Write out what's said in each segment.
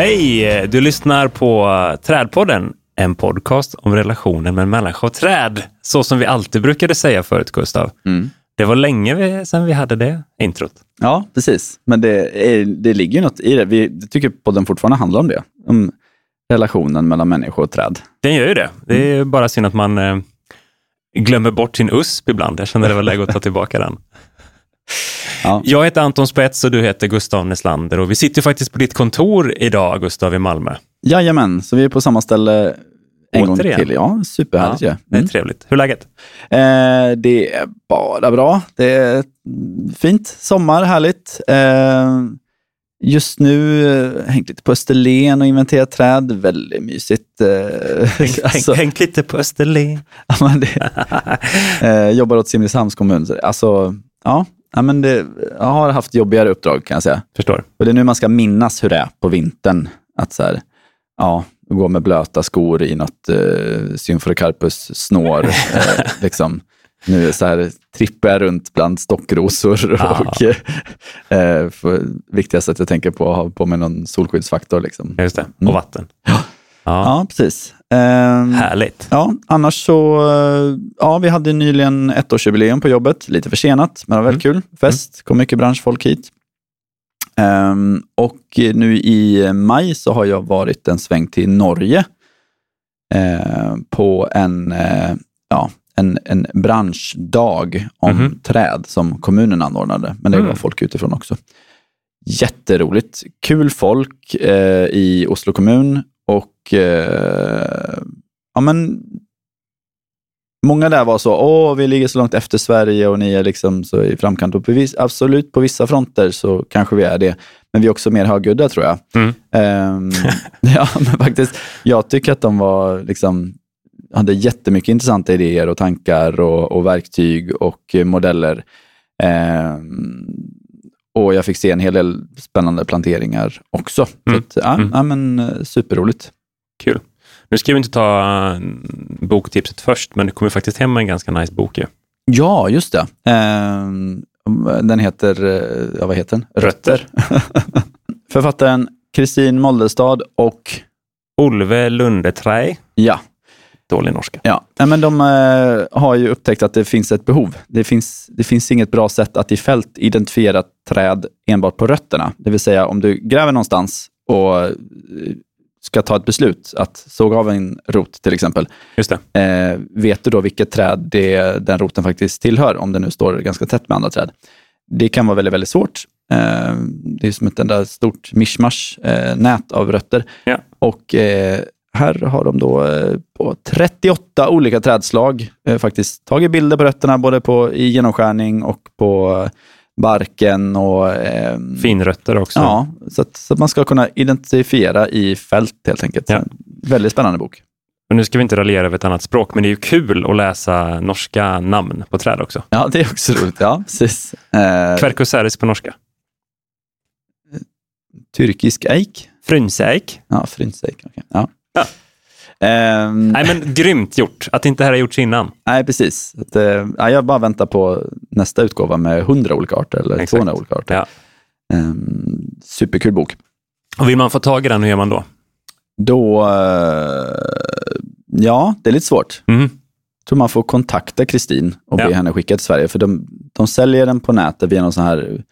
Hej! Du lyssnar på Trädpodden, en podcast om relationen mellan människa och träd. Så som vi alltid brukade säga förut, Gustav. Mm. Det var länge vi, sedan vi hade det introt. Ja, precis. Men det, är, det ligger ju något i det. Vi tycker podden fortfarande handlar om det. Om relationen mellan människa och träd. Den gör ju det. Det är bara synd att man eh, glömmer bort sin USP ibland. Jag kände det var läge att ta tillbaka den. Ja. Jag heter Anton Spets och du heter Gustav Neslander och vi sitter faktiskt på ditt kontor idag, Gustav, i Malmö. Jajamän, så vi är på samma ställe en gång Återigen. till. Ja, superhärligt ju. Det är Mm. trevligt. Hur är läget? Eh, det är bara bra. Det är fint. Sommar, härligt. Eh, just nu eh, hängt lite på Österlen och inventerat träd. Väldigt mysigt. Eh, alltså, Hängt lite på Österlen. ja, men det, eh, jobbar åt Simrishamns kommun. Så Alltså, ja, ja, men det, jag har haft jobbigare uppdrag kan jag säga. Förstår. Och det är nu man ska minnas hur det är på vintern. Att så här, ja, gå med blöta skor i något eh, Symphoricarpus snår. eh, liksom. Nu så här, trippar jag runt bland stockrosor Ja. och eh, för, viktigast att jag tänker på att ha på mig någon solskyddsfaktor. Liksom. Just det. Och Mm. vatten. Ja. Ja. Ja, precis. Ehm, Härligt. Ja, annars så, eh, ja, vi hade nyligen ettårsjubileum på jobbet, lite försenat, men det var väldigt kul. Fest, kom mycket branschfolk hit. Ehm, och nu i maj så har jag varit en sväng till Norge eh, på en, eh, ja, en, en branschdag om Mhm. träd som kommunen anordnade, men det Mm. var folk utifrån också. Jätteroligt. Kul folk eh, i Oslo kommun och eh, ja, men Många där var så, åh, vi ligger så långt efter Sverige och ni är liksom så i framkant. Och på viss, absolut, på vissa fronter så kanske vi är det. Men vi är också mer högljudda tror jag. Mm. Ehm, ja, men faktiskt, jag tycker att de var liksom, hade jättemycket intressanta idéer och tankar och, och verktyg och modeller. Ehm, och jag fick se en hel del spännande planteringar också. Mm. Så att, ja, Mm. ja, men, eh, superroligt. Kul. Nu ska vi inte ta mm, boktipset först, men det kommer faktiskt hem en ganska nice bok ju. Ja, just det. Ehm, den heter, eh, ja, vad heter den? Rötter. Författaren Kristin Moldestad och, Olve Lundeträi. ja, Dålig norska. Ja, men de eh, har ju upptäckt att det finns ett behov. Det finns, det finns inget bra sätt att i fält identifiera träd enbart på rötterna. Det vill säga om du gräver någonstans och eh, ska ta ett beslut att såga av en rot till exempel. Just det. Eh, vet du då vilket träd det, den roten faktiskt tillhör, om det nu står ganska tätt med andra träd? Det kan vara väldigt, väldigt svårt. Eh, det är som ett enda stort mischmasch, eh, nät av rötter. Ja. Och eh, här har de då eh, på 38 olika trädslag eh, faktiskt tagit bilder på rötterna, både på, i genomskärning och på barken. Och, ehm, Finrötter också. Ja, så att, så att man ska kunna identifiera i fält helt enkelt. Ja. Väldigt spännande bok. Och nu ska vi inte raljera över ett annat språk, men det är ju kul att läsa norska namn på träd också. Ja, det är också roligt. Ja, precis. Eh, Quercus på norska. Tyrkisk eik. Frynseik. Ja, frynseik. Okay. Ja. Ja. Ehm, Nej, men grymt gjort att inte det här har gjorts innan. nej, precis. Att, ja, jag bara väntar på nästa utgåva med 100 olika arter eller Exakt. 200 olika arter. Ja. Ehm, superkul bok. Och vill man få tag i den, hur gör man då? Då, eh, ja, det är lite svårt. Mhm. Jag tror man får kontakta Kristin och be Ja. henne skicka till Sverige. För de, de säljer den på nätet via någon sån här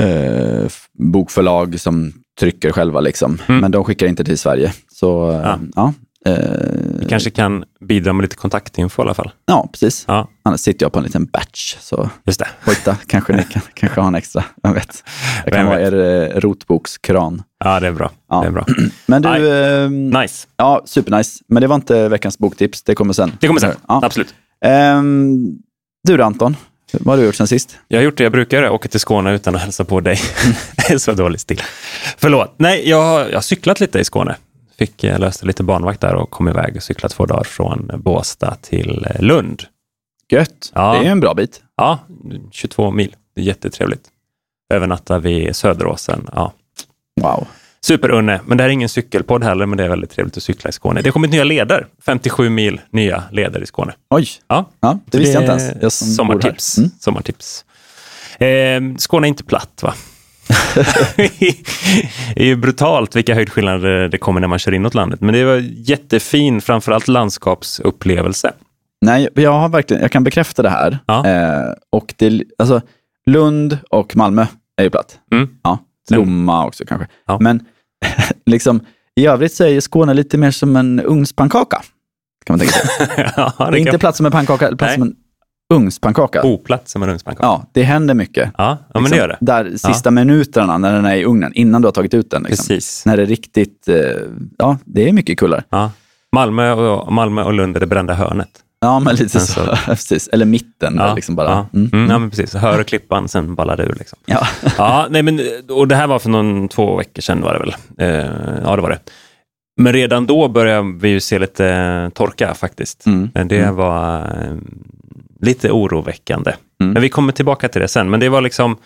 eh, bokförlag som trycker själva. Liksom. Mm. Men de skickar inte till Sverige. Så Ja. ja, ja, eh, Vi kanske kan bidra med lite kontaktinfo i alla fall. ja precis. Ja, Annars sitter jag på en liten batch. Så just det. hojta, kanske ni kan, kanske har en extra. Jag vet. Jag Vem kan vara er eh, rotbokskran. Ja, det är bra. Ja. Det är bra. Men du, eh, Nice. ja, supernice. Men det var inte veckans boktips. Det kommer sen. Det kommer sen. Ja. Absolut. Ehm, du då Anton, vad har du gjort sen sist? Jag har gjort det jag brukar göra, åka till Skåne utan att hälsa på dig. det är så dålig stil. Förlåt. Nej, jag har, jag har cyklat lite i Skåne. Fick eh, löste lite barnvakt där och kom iväg och cyklat två dagar från Båstad till eh, Lund. Gött. Ja. Det är ju en bra bit. Ja, 22 mil. Det är jättetrevligt. Övernatta vid Söderåsen. Ja. Wow. Superunne, men det här är ingen cykelpodd heller, men det är väldigt trevligt att cykla i Skåne. Det har kommit nya leder, 57 mil nya leder i Skåne. Oj, Ja, ja, det visste jag inte ens. Jag sommartips. Mm. sommartips. Eh, Skåne är inte platt, va? det är ju brutalt vilka höjdskillnader det kommer när man kör inåt landet. Men det var jättefin, framförallt landskapsupplevelse. Nej, jag har verkligen, jag kan bekräfta det här. Ja. Eh, och det, alltså, Lund och Malmö är ju platt. Mm. Ja, Lomma också kanske. Ja. Men liksom, i övrigt så är ju Skåne lite mer som en ugnspannkaka. Kan man tänka sig. ja, Det det inte plats som en pannkaka, plats Nej. som en ugnspannkaka. Oplatt som en ugnspannkaka. Ja, det händer mycket. Ja, ja men det gör det. Där sista minuterna när den är i ugnen, innan du har tagit ut den. Liksom. Precis. När det är riktigt, eh, ja, det är mycket kullar. Ja. Malmö, och, Malmö och Lund är det brända hörnet. Ja, men lite Men så. så- Precis. Eller mitten. Ja, Liksom bara. ja. Mm. Mm. ja men precis. Hör och klippan, sen ballar det ur. Liksom. Ja. Ja, nej, men, och det här var för någon två veckor sedan var det väl? Eh, ja, det var det. Men redan då började vi ju se lite eh, torka faktiskt. Mm. Men Det var eh, lite oroväckande. Mm. Men vi kommer tillbaka till det sen. Men det var liksom,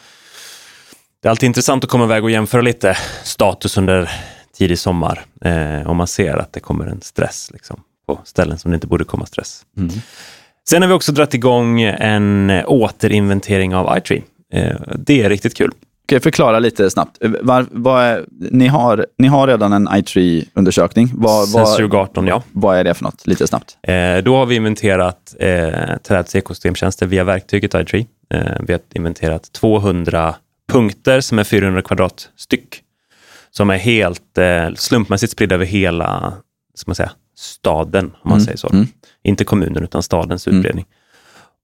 det är alltid intressant att komma iväg och jämföra lite status under tidig sommar. Eh, om man ser att det kommer en stress liksom, på ställen som det inte borde komma stress. Mm. Sen har vi också dragit igång en återinventering av iTree. Eh, det är riktigt kul. Okej, förklara lite snabbt. Var, vad är, ni, har, ni har redan en iTree-undersökning. Sen vad, 2018, ja. vad är det för något? Lite snabbt. Eh, då har vi inventerat eh, träds ekosystemtjänster via verktyget iTree. Eh, vi har inventerat 200 punkter som är 400 kvadrat styck. Som är helt eh, slumpmässigt spridda över hela ska man säga, staden, om man Mm, säger så. mm. Inte kommunen, utan stadens Mm. utbredning.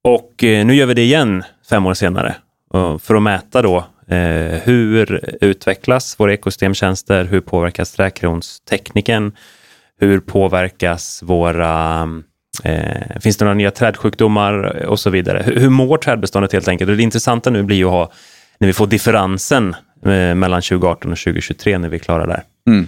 Och eh, nu gör vi det igen fem år senare. För att mäta då eh, hur utvecklas våra ekosystemtjänster? Hur påverkas träkronstekniken? Hur påverkas våra Eh, finns det några nya trädsjukdomar och så vidare? Hur, hur mår trädbeståndet helt enkelt? Och det intressanta nu blir ju att ha, när vi får differensen eh, mellan 2018 och 2023 när vi är klara där. Mm.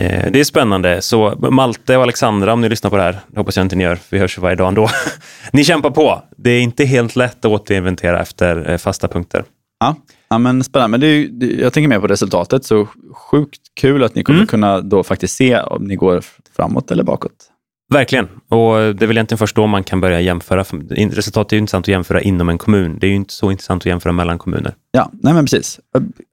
Eh, det är spännande. Så Malte och Alexandra, om ni lyssnar på det här, det hoppas jag inte ni gör, vi hörs ju varje dag ändå. ni kämpar på. Det är inte helt lätt att återinventera efter eh, fasta punkter. Ja. Ja, men spännande. Men det är, ju- jag tänker mer på resultatet, så sjukt kul att ni kommer Mm. kunna då faktiskt se om ni går framåt eller bakåt. Verkligen. Och det är väl egentligen först då man kan börja jämföra. Resultatet är ju intressant att jämföra inom en kommun. Det är ju inte så intressant att jämföra mellan kommuner. Ja, nej men precis.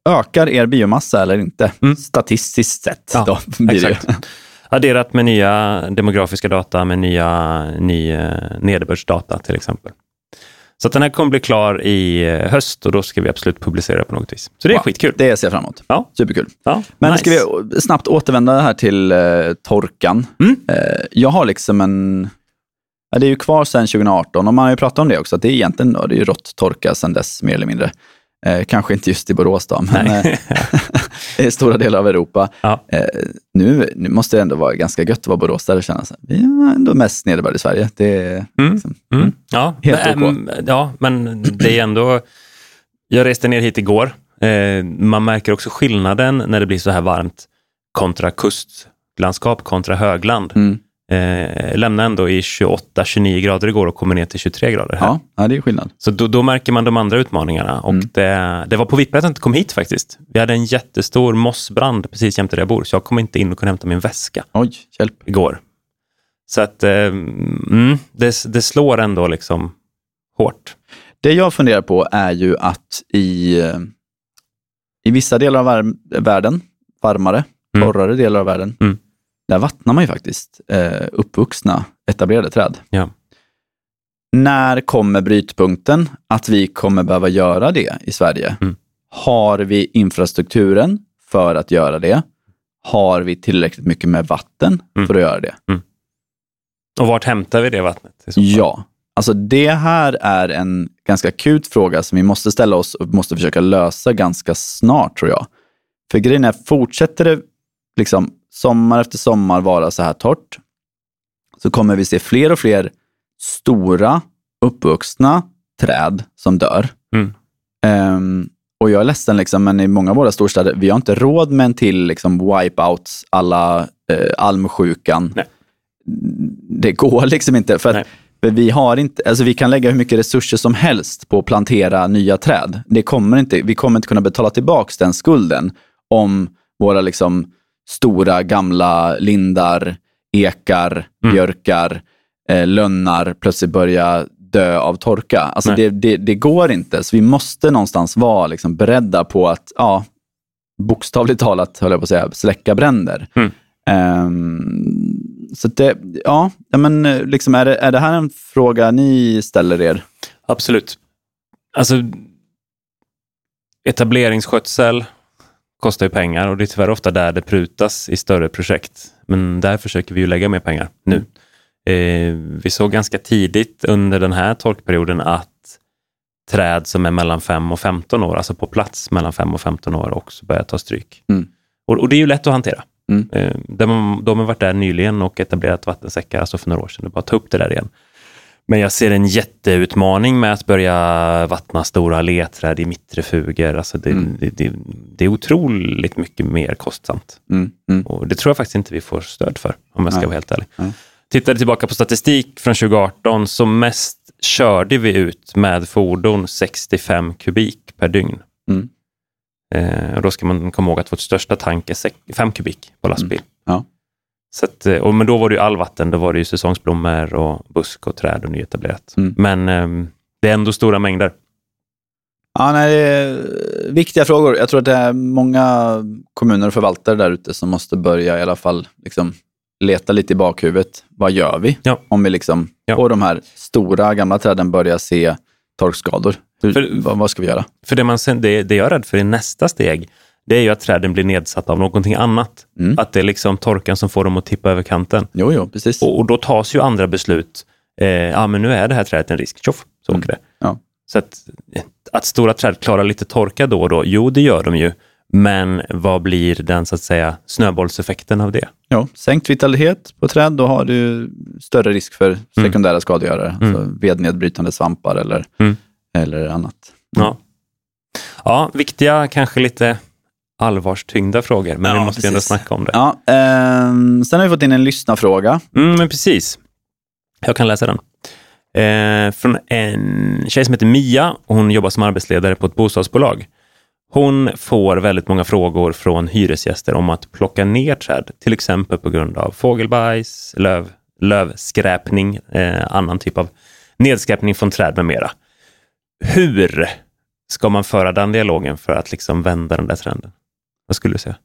Ökar er biomassa eller inte? Statistiskt sett Ja, då blir det ju. exakt. Adderat med nya demografiska data, med nya ny, eh, nederbördsdata till exempel. Så att den här kommer bli klar i eh, höst och då ska vi absolut publicera på något vis. Så det är Wow. skitkul. Det ser jag fram emot. Ja. Superkul. Ja, Men nice. ska vi snabbt återvända här till eh, torkan. Mm. Eh, jag har liksom en... Ja, det är ju kvar sedan 2018 och man har ju pratat om det också, att det är egentligen då, det är ju rått torka sedan dess mer eller mindre. Eh, kanske inte just i Borås då, men i stora delar av Europa. Ja. Eh, nu, nu måste det ändå vara ganska gött att vara Borås där och känna sig, vi är ändå mest nederbörd i Sverige. Det är, Mm. liksom, Mm. Ja, Helt men, ja, men det är ändå... Jag reste ner hit igår. Eh, man märker också skillnaden när det blir så här varmt kontra kustlandskap kontra högland. Mm. Eh, lämnade ändå i 28-29 grader igår och kommer ner till 23 grader här. Ja, ja, det är skillnad. Så då, då märker man de andra utmaningarna. Och Mm. det, det var på vippen att jag inte kom hit faktiskt. Vi hade en jättestor mossbrand precis jämte där jag bor, så jag kom inte in och kunde hämta min väska Oj, hjälp. igår. Så att eh, mm, det, det slår ändå liksom hårt. Det jag funderar på är ju att i, eh, i vissa delar av vär- världen, varmare, Mm. torrare delar av världen, Mm. Där vattnar man ju faktiskt eh, uppvuxna, etablerade träd. Ja. När kommer brytpunkten att vi kommer behöva göra det i Sverige? Mm. Har vi infrastrukturen för att göra det? Har vi tillräckligt mycket med vatten Mm. för att göra det? Och vart hämtar vi det vattnet? Ja, alltså det här är en ganska akut fråga som vi måste ställa oss och måste försöka lösa ganska snart tror jag. För grejen är, fortsätter det liksom sommar efter sommar vara så här torrt, så kommer vi se fler och fler stora uppvuxna träd som dör. Mm. Ehm, och jag är ledsen, liksom, men i många av våra storstäder, vi har inte råd med en till liksom, wipeouts alla eh, almsjukan. Nej. Det går liksom inte. För, att, för vi, har inte, alltså vi kan lägga hur mycket resurser som helst på att plantera nya träd. Det kommer inte, vi kommer inte kunna betala tillbaka den skulden om våra liksom, stora gamla lindar, ekar, Mm. björkar, eh, lönnar plötsligt börjar dö av torka. Alltså det, det, det går inte. Så vi måste någonstans vara liksom beredda på att, ja, bokstavligt talat, höll jag på att säga, släcka bränder. Mm. Ehm, så det, ja, ja, men eh, liksom är, det, är det här en fråga ni ställer er? Absolut. Alltså, etableringsskötsel kostar ju pengar och det är tyvärr ofta där det prutas i större projekt. Men där försöker vi ju lägga mer pengar nu. Eh, vi såg ganska tidigt under den här torkperioden att träd som är mellan 5 och 15 år, alltså på plats mellan 5 och 15 år, också börjar ta stryk. Mm. Och, och det är ju lätt att hantera. Mm. Eh, de, de har varit där nyligen och etablerat vattensäckar, alltså för några år sedan. Det är bara att ta upp det där igen. Men jag ser en jätteutmaning med att börja vattna stora ledträd i mittrefuger. Alltså det, Mm. det, det, det är otroligt mycket mer kostsamt. Mm, mm, Och det tror jag faktiskt inte vi får stöd för, om jag ska Nej. vara helt ärlig. Nej. Tittade tillbaka på statistik från 2018, så mest körde vi ut med fordon 65 kubik per dygn. Mm. Eh, och då ska man komma ihåg att vårt största tank är 5 kubik på lastbil. Ja. Så att, eh, och, men då var det ju allvatten, då var det ju säsongsblommor och busk och träd och nyetablerat. Mm. Men ehm, det är ändå stora mängder. Ja, nej, det är viktiga frågor. Jag tror att det är många kommuner och förvaltare där ute som måste börja i alla fall liksom leta lite i bakhuvudet. Vad gör vi Ja. om vi liksom Ja. på de här stora gamla träden börjar se torkskador? Hur, För- vad, vad ska vi göra? För det, man sen, det, det jag är rädd för i nästa steg, det är ju att träden blir nedsatta av någonting annat. Mm. Att det är liksom torkan som får dem att tippa över kanten. Jo, jo, precis. Och, och då tas ju andra beslut. Eh, ja, men nu är det här trädet en risk. Tjoff, så Mm. åker det. Ja. Så att, att stora träd klarar lite torka då och då, jo det gör de ju. Men vad blir den så att säga snöbollseffekten av det? Ja, sänkt vitalitet på träd, då har du större risk för sekundära skadegörare. Mm. Alltså vednedbrytande svampar eller, Mm. eller annat. Ja. ja, viktiga, kanske lite allvarstyngda frågor, men Ja, vi måste ju ändå precis. snacka om det. Ja, ehm, sen har vi fått in en lyssnarfråga. Mm, men precis. Jag kan läsa den. Eh, från en tjej som heter Mia. Hon jobbar som arbetsledare på ett bostadsbolag. Hon får väldigt många frågor från hyresgäster om att plocka ner träd, till exempel på grund av fågelbajs, löv, lövskräpning, eh, annan typ av nedskräpning från träd med mera. Hur ska man föra den dialogen för att liksom vända den där trenden? Vad skulle du säga?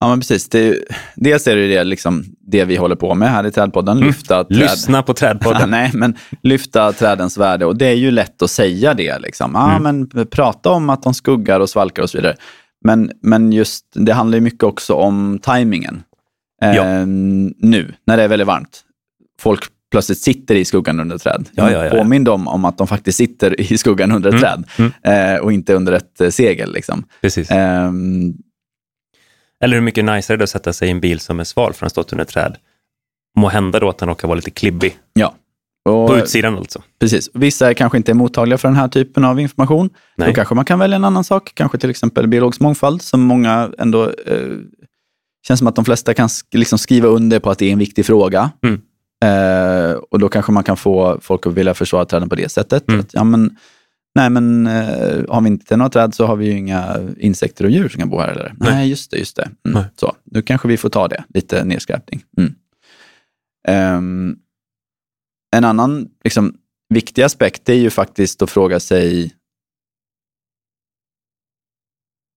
Ja, men precis. Det är, dels är det det, liksom, det vi håller på med här i Trädpodden. Lyfta träd. Lyssna på Ja, Trädpodden. nej, men lyfta trädens värde. Och det är ju lätt att säga det. Liksom. Ja, Mm. men prata om att de skuggar och svalkar och så vidare. Men, men just, det handlar ju mycket också om tajmingen. Eh, Ja. Nu, när det är väldigt varmt. Folk plötsligt sitter i skuggan under träd. Ja, ja, ja. Påminn dem om att de faktiskt sitter i skuggan under ett Mm, träd eh, och inte under ett eh, segel. Liksom. Precis. Ehm, Eller hur mycket najsare det är att sätta sig i en bil som är sval för har stått under ett träd. Må hända då att den råkar vara lite klibbig. ja. Och, På utsidan alltså. Precis. Vissa är kanske inte är mottagliga för den här typen av information. Nej. Då kanske man kan välja en annan sak, kanske till exempel biologisk mångfald, som många ändå eh, känns som att de flesta kan sk- liksom skriva under på att det är en viktig fråga. Mm. Eh, och då kanske man kan få folk att vilja försvara träden på det sättet. Mm. Att, ja, men, nej, men eh, har vi inte några träd så har vi ju inga insekter och djur som kan bo här. Eller? Nej. Nej, just det. Just det. Mm. Så, nu kanske vi får ta det, lite nedskräpning. Mm. Ehm, en annan liksom, viktig aspekt är ju faktiskt att fråga sig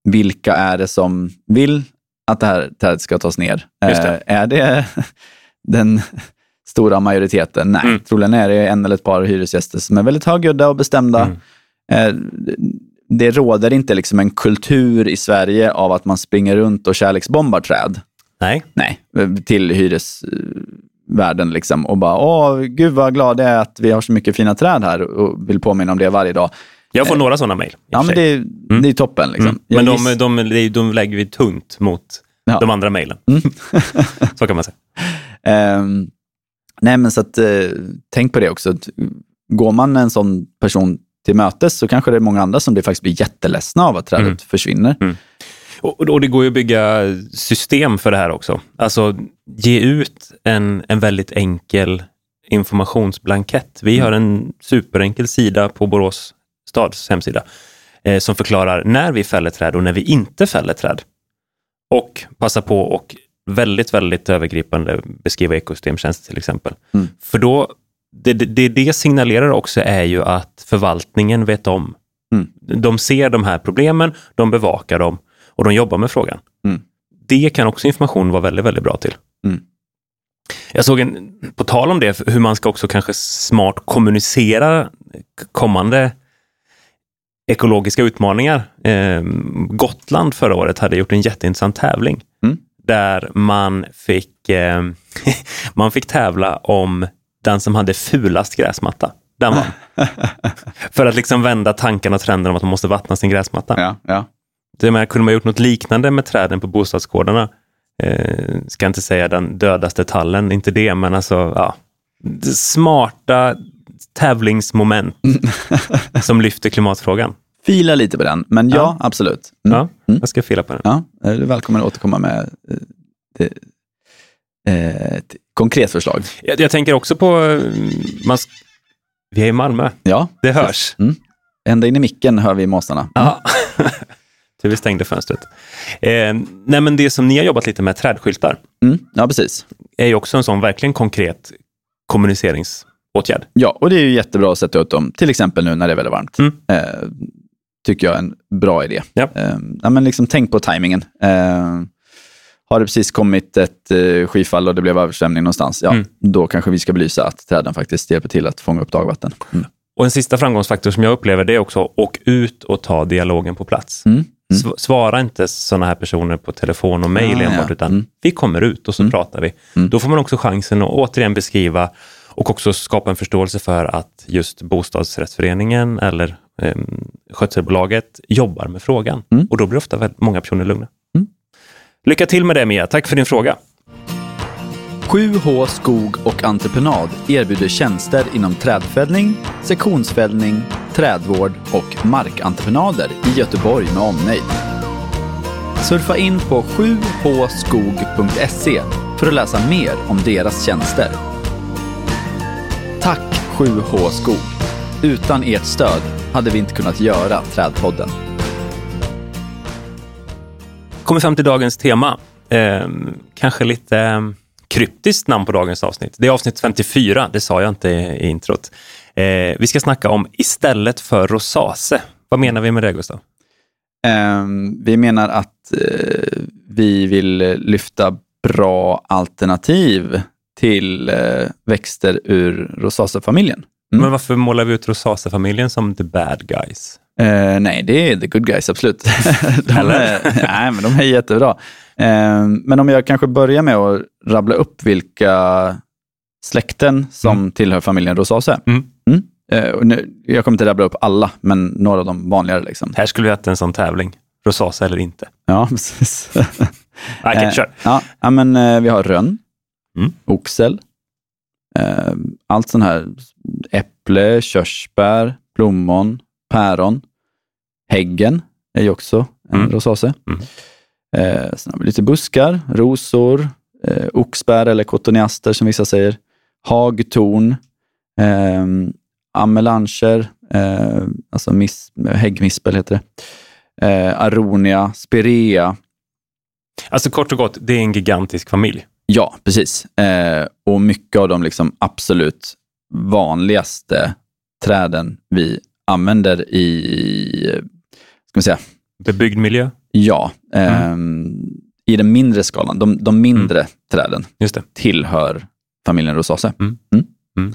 vilka är det som vill att det här trädet ska tas ner? Det. Eh, är det den stora majoriteten? Nej, Mm. troligen är det en eller ett par hyresgäster som är väldigt högljudda och bestämda. Mm. Eh, det råder inte liksom en kultur i Sverige av att man springer runt och kärleksbombar träd. Nej, Nej, till hyresvärden liksom och bara, åh, gud vad glad jag är att vi har så mycket fina träd här och vill påminna om det varje dag. jag får några sådana mejl. Eh, Ja, men det, det är toppen. Liksom. Mm. Men de, de, de, de lägger vi tungt mot Ja. de andra mejlen. Mm. Så kan man säga. Ehm, nej, men så att, eh, tänk på det också. Går man en sån person till mötes så kanske det är många andra som det faktiskt blir jätteledsna av att trädet Mm. försvinner. Och, och det går ju att bygga system för det här också. Alltså ge ut en, en väldigt enkel informationsblankett. Vi Mm. har en superenkel sida på Borås stads hemsida eh, som förklarar när vi fäller träd och när vi inte fäller träd. Och passa på och väldigt, väldigt övergripande beskriva ekosystemtjänster till exempel. Mm. För då det, det det signalerar också är ju att förvaltningen vet om. Mm. De ser de här problemen, de bevakar dem och de jobbar med frågan. Mm. Det kan också information vara väldigt, väldigt bra till. Mm. Jag såg en, på tal om det, hur man ska också kanske smart kommunicera kommande ekologiska utmaningar. Eh, Gotland förra året hade gjort en jätteintressant tävling Mm. där man fick, eh, man fick tävla om den som hade fulast gräsmatta. Den vann. För att liksom vända tankarna och trenden om att man måste vattna sin gräsmatta. Ja, ja. Det menar, kunde man gjort något liknande med träden på bostadsgårdarna? Eh, ska inte säga den dödaste tallen, inte det, men alltså ja, smarta tävlingsmoment som lyfter klimatfrågan. Fila lite på den, men ja, Ja. absolut. Mm. Ja, Mm. jag ska fila på den. Ja, du är välkommen att återkomma med eh, eh, konkret förslag. Jag, jag tänker också på, eh, man, vi är i Malmö, Ja, det hörs. Mm. ända in i micken hör vi måsarna. Ja. Tur vi stängde fönstret. Eh, nej, men det som ni har jobbat lite med, trädskyltar, Mm. Ja, precis. är ju också en sån verkligen konkret kommuniceringsåtgärd. Ja, och det är ju jättebra att sätta ut dem, till exempel nu när det är väldigt varmt. Mm. Eh, tycker jag är en bra idé. Ja. Eh, ja, men liksom, tänk på tajmingen. Eh, har det precis kommit ett eh, skyfall och det blev översvämning någonstans, ja, Mm. då kanske vi ska belysa att träden faktiskt hjälper till att fånga upp dagvatten. Mm. Och en sista framgångsfaktor som jag upplever det är också åk ut och ta dialogen på plats. Mm. Sv- Svara inte sådana här personer på telefon och mejl Ah, enbart, ja. utan Mm. vi kommer ut och så Mm. pratar vi. Mm. Då får man också chansen att återigen beskriva och också skapa en förståelse för att just bostadsrättsföreningen eller eh, skötselbolaget jobbar med frågan. Mm. Och då blir ofta väldigt många personer lugna. Lycka till med det Mia, tack för din fråga. 7H Skog och Entreprenad erbjuder tjänster inom trädfällning, sektionsfällning, trädvård och markentreprenader i Göteborg med omnejd. Surfa in på 7hskog.se för att läsa mer om deras tjänster. Tack 7H Skog! Utan ert stöd hade vi inte kunnat göra Trädpodden. Kommer fram till dagens tema. Eh, kanske lite eh, kryptiskt namn på dagens avsnitt. Det är avsnitt 54, det sa jag inte i, i introt. Eh, vi ska snacka om istället för rosacea. Vad menar vi med det, Gustav? Ehm, vi menar att eh, vi vill lyfta bra alternativ till eh, växter ur rosaceafamiljen. Mm. Men varför målar vi ut rosacea-familjen som the bad guys? Eh, nej, det är the good guys, absolut. de, är, nej, men de är jättebra. Ehm, men om jag kanske börjar med att rabbla upp vilka släkten som tillhör familjen rosacea. Mm. Eh, och nu, jag kommer inte rabbla upp alla, men några av de vanligare. Liksom. Här skulle vi haft en sån tävling. Rosacea eller inte. Ja, precis. Okej, Eh, kör. Ja, men vi har rönn, Mm. oxel, allt sånt här. Äpple, körsbär, plommon, päron. Häggen är ju också en Mm. rosacea. Mm. Eh, sen har vi lite buskar, rosor, eh, oxbär eller cotoneaster som vissa säger. Hagtorn, eh, amelanger, eh, alltså mis, häggmispel heter det. Eh, aronia, spirea, Alltså kort och gott, det är en gigantisk familj. Ja, precis. Eh, och mycket av de liksom absolut vanligaste träden vi använder i, ska man säga, Bebyggd miljö. ja, eh, i den mindre skalan. De, de mindre träden Just det. tillhör familjen Rosacea. Mm. Mm.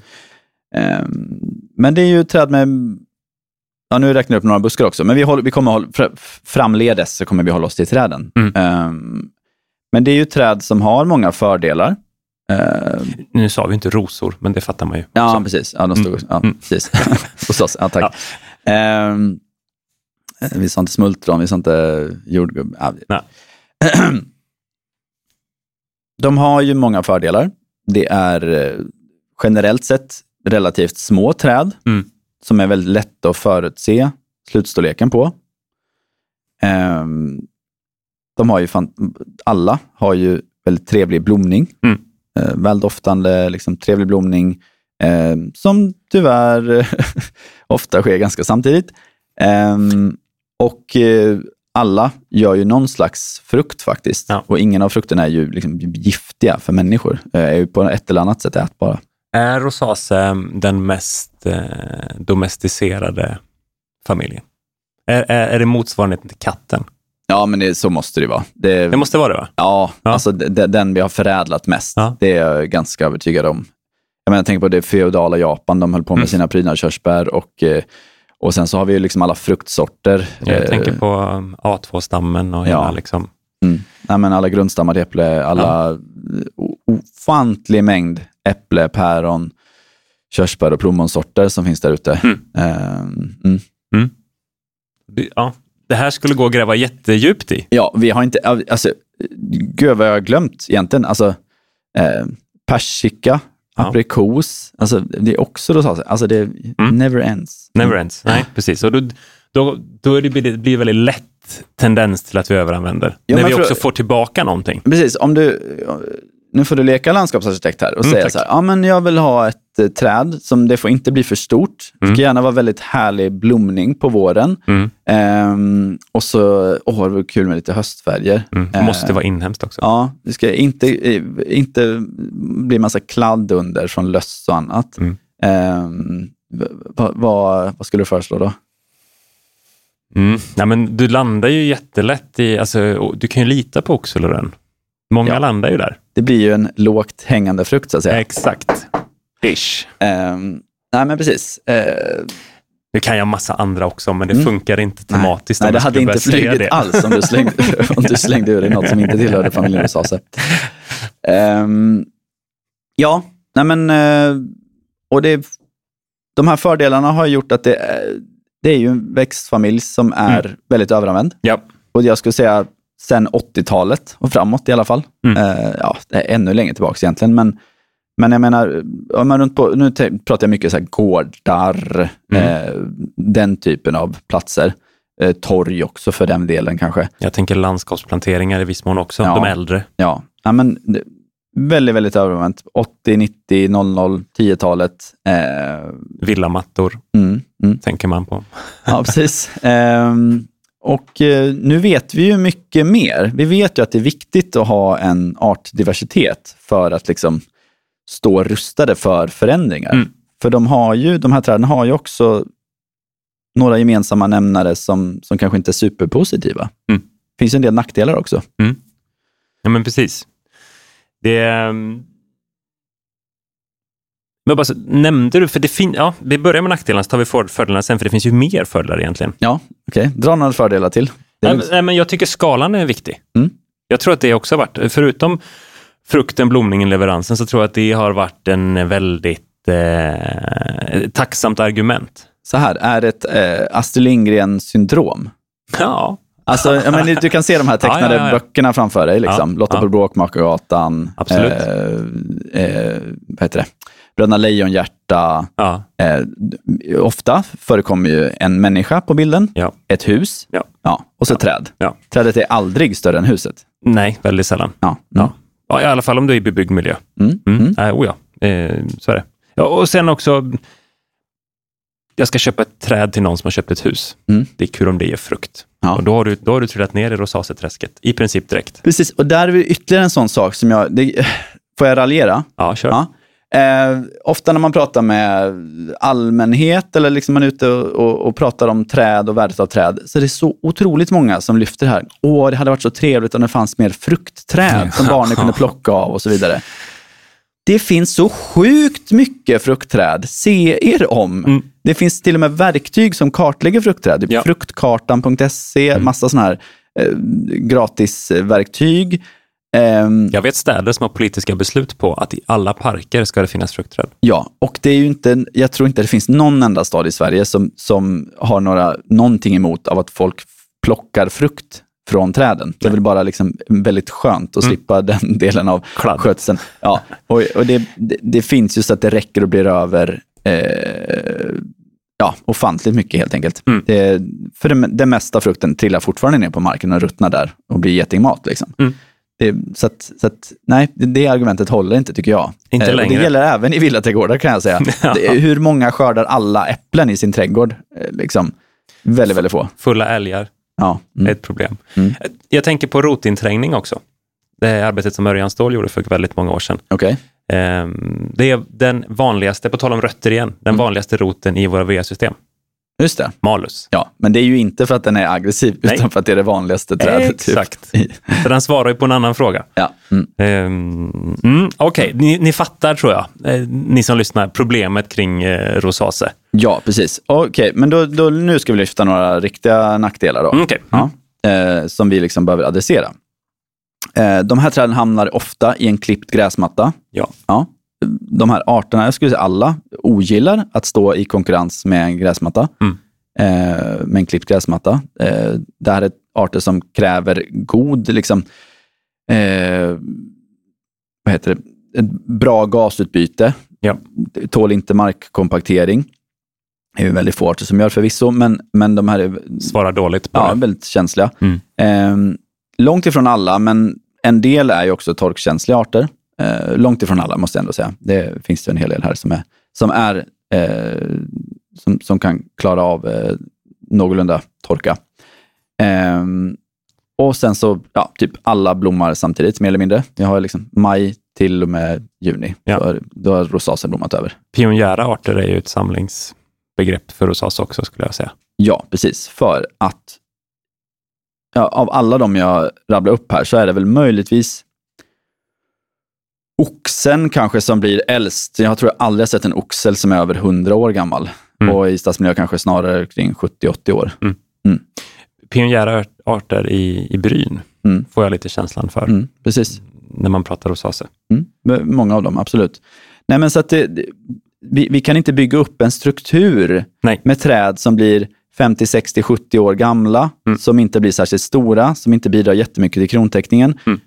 Eh, men det är ju träd med, ja nu räknar jag upp några buskar också, men vi, håller, vi kommer hålla, fr- framledes så kommer vi hålla oss till träden. Mm. Eh, men det är ju träd som har många fördelar. Eh, Nu sa vi inte rosor, men det fattar man ju. Ja, också. precis. Ja, de stod, Mm. ja, Mm. precis. Hos oss. Ja, tack. Ehm, vi sa inte smultron, vi sa inte jordgubb. Ja. De har ju många fördelar. Det är eh, generellt sett relativt små träd Mm. som är väldigt lätta att förutse slutstorleken på. Ehm, de har ju fan, alla har ju väldigt trevlig blomning. Mm. Eh, väldoftande, liksom, trevlig blomning. Eh, som tyvärr ofta sker ganska samtidigt. Ehm, och eh, alla gör ju någon slags frukt faktiskt. Ja. Och ingen av frukterna är ju liksom giftiga för människor. Eh, är ju på ett eller annat sätt ätbara. Är rosacea den mest eh, domesticerade familjen? Är, är, är det motsvarigheten till katten? Ja, men det, så måste det vara. Det, Det måste vara det va? Ja, Ja. alltså d- d- den vi har förädlat mest. Ja. Det är jag ganska övertygad om. Jag, menar, jag tänker på det feodala Japan, de höll på med Mm. sina prydnadskörsbär och, eh, och sen så har vi ju liksom alla fruktsorter. Jag Eh, tänker på um, A2-stammen och hela Ja. liksom. Mm. Nej, men alla grundstammar äpple, alla o- ofantlig mängd äpple, päron, körsbär och plommonsorter som finns där ute. Mm. Ehm, mm. Det- Ja, det här skulle gå att gräva jättedjupt i. Ja, vi har inte, alltså, gud vad jag har glömt egentligen. Alltså, eh, persika, Ja. aprikos, alltså, det är också rosacea. Alltså det Mm. never ends. Never ends. Nej, precis. Och då, då, då är det, blir det väldigt lätt tendens till att vi överanvänder. Ja, när vi också får tillbaka någonting. Precis, om du, nu får du leka landskapsarkitekt här och Mm, säga tack. så här, ja men jag vill ha ett eh, träd som det får inte bli för stort. Det Mm. ska gärna vara väldigt härlig blomning på våren. Mm. Ehm, och så, åh det vore kul med lite höstfärger. Mm. Det måste vara inhemskt också. Ja, det ska inte, inte bli massa kladd under från löss och annat. Mm. Ehm, vad, vad, vad skulle du föreslå då? Mm. Ja, men du landar ju jättelätt i, alltså, du kan ju lita på oxyloren. Många Ja. landar ju där. Det blir ju en lågt hängande frukt så att säga. Exakt. Ish. Ehm, nej men precis. Ehm, Det kan jag massa andra också, men det Mm. funkar inte nej. tematiskt. Nej, om det hade inte flugit det. alls om du, slängde, om du slängde ur dig något som inte tillhörde familjen Rosacea. Ehm, ja, nej men, eh, och det, de här fördelarna har gjort att det, är- det är ju en växtfamilj som är Mm. väldigt överanvänd. Ja. Och jag skulle säga sen 80-talet och framåt i alla fall. Mm. Eh, ja, det är ännu längre tillbaka egentligen. Men, men jag menar, om man runt på, nu pratar jag mycket så här gårdar, Mm. eh, den typen av platser. Eh, torg också för den delen kanske. Jag tänker landskapsplanteringar i viss mån också, Ja. de äldre. Ja, ja men det, väldigt, väldigt överanvänt. 80, 90, 00, 10-talet. Eh, Villamattor mm, mm. tänker man på. Ja, precis. Ehm, och eh, nu vet vi ju mycket mer. Vi vet ju att det är viktigt att ha en artdiversitet för att liksom stå rustade för förändringar. Mm. För de, har ju, de här träden har ju också några gemensamma nämnare som, som kanske inte är superpositiva. Mm. Det finns en del nackdelar också. Ja, men precis. Det... ehm, Men bara så, nämnde du, för det fin- ja, vi börjar med nackdelarna så tar vi för- fördelarna sen, för det finns ju mer fördelar egentligen. Ja, okej. Dra några fördelar till. Nej, men- nej, men jag tycker skalan är viktig. Mm. Jag tror att det också har varit, förutom frukten, blomningen, leveransen, så tror jag att det har varit en väldigt eh, tacksamt argument. Så här, är det ett eh, Astrid Lindgren-syndrom? Ja, Alltså, ja, men du kan se de här tecknade Ja, ja, böckerna framför dig. Liksom. Ja, Lotta på Bråkmakargatan. Absolut. Eh, eh, vad heter det? Bröderna Lejonhjärta. ja, Eh, ofta förekommer ju en människa på bilden, ja. ett hus Ja. och så träd. Trädet är aldrig större än huset. Nej, väldigt sällan. Ja. Mm. Ja. I alla fall om du är i bebyggd miljö. Mm. Mm. Mm. Oh ja, eh, så är det. Ja, och sen också, jag ska köpa ett träd till någon som har köpt ett hus. Mm. Det är kul om det ger frukt. Ja. Och då har, du, då har du trillat ner i rosaceaträsket, i princip direkt. Precis, och där är det ytterligare en sån sak som jag... Det, får jag raljera? Ja, kör. Ja. Eh, ofta när man pratar med allmänhet eller liksom man är ute och, och, och pratar om träd och värdet av träd, så är det så otroligt många som lyfter det här. Åh, det hade varit så trevligt om det fanns mer fruktträd som barnen kunde plocka av och så vidare. Det finns så sjukt mycket fruktträd. Se er om. Mm. Det finns till och med verktyg som kartlägger fruktträd. Typ Ja. Fruktkartan.se, Mm. massa sådana här eh, gratisverktyg. Ehm, Jag vet städer som har politiska beslut på att i alla parker ska det finnas fruktträd. Ja, och det är ju inte, jag tror inte det finns någon enda stad i Sverige som, som har några, någonting emot av att folk plockar frukt från träden. Det är väl bara liksom väldigt skönt att Mm. slippa den delen av Kladd. skötseln. Ja, och, och det, det, det finns ju så att det räcker och blir över eh, ja, ofantligt mycket helt enkelt. Mm. Det, för det mesta frukten trillar fortfarande ner på marken och ruttnar där och blir getingmat. Liksom. Mm. Det, så att, så att, nej, det, argumentet håller inte tycker jag. Inte Eh, och längre. Det gäller även i villaträdgårdar kan jag säga. Ja. är- hur många skördar alla äpplen i sin trädgård? Eh, Liksom, väldigt, väldigt få. Fulla älgar Ja. är Mm. ett problem. Mm. Jag tänker på rotinträngning också. Det är arbetet som Örjan Ståhl gjorde för väldigt många år sedan. Okej. Ehm, det är den vanligaste, på tal om rötter igen, den Mm. vanligaste roten i våra VA-system. Just det. Malus. Ja, men det är ju inte för att den är aggressiv, Nej. utan för att det är det vanligaste trädet. typ. Exakt. Så den svarar ju på en annan fråga. Ja. Mm. Um, mm, Okej, ni, ni fattar tror jag, eh, ni som lyssnar, problemet kring eh, rosacea. ja, precis. Okej, men då, då, nu ska vi lyfta några riktiga nackdelar då. Mm, okej. Ja, eh, som vi liksom behöver adressera. Eh, de här träden hamnar ofta i en klippt gräsmatta. Ja. Ja. De här arterna, jag skulle säga alla, ogillar att stå i konkurrens med en gräsmatta. Mm. Eh, med en klippt gräsmatta. Eh, det här är arter som kräver god, liksom, eh, vad heter det, bra gasutbyte. Ja. Tål inte markkompaktering. Det är väldigt få arter som gör förvisso, men, men de här är Svarar dåligt på ja, det. väldigt känsliga. Mm. Eh, långt ifrån alla, men en del är ju också torkkänsliga arter. Eh, långt ifrån alla, måste jag ändå säga. Det finns ju en hel del här som, är, som, är, eh, som, som kan klara av eh, någorlunda torka. Eh, och sen så, ja, typ alla blommar samtidigt, mer eller mindre. Vi har liksom maj till och med juni. Ja. Då, har- då har rosasen blommat över. Pionjära arter är ju ett samlingsbegrepp för rosacea också, skulle jag säga. Ja, precis. För att ja, av alla de jag rabblar upp här så är det väl möjligtvis oxen kanske som blir äldst. Jag tror jag aldrig har sett en oxel som är över 100 år gammal. Mm. Och i stadsmiljö kanske snarare kring 70-80 år. Pionjära arter i, i bryn Mm. får jag lite känslan för Mm, precis. när man pratar rosacea. Mm. Många av dem, absolut. Nej, men så att det, det- vi, vi kan inte bygga upp en struktur Nej. med träd som blir 50, 60, 70 år gamla, Mm. som inte blir särskilt stora, som inte bidrar jättemycket till krontäckningen, Mm.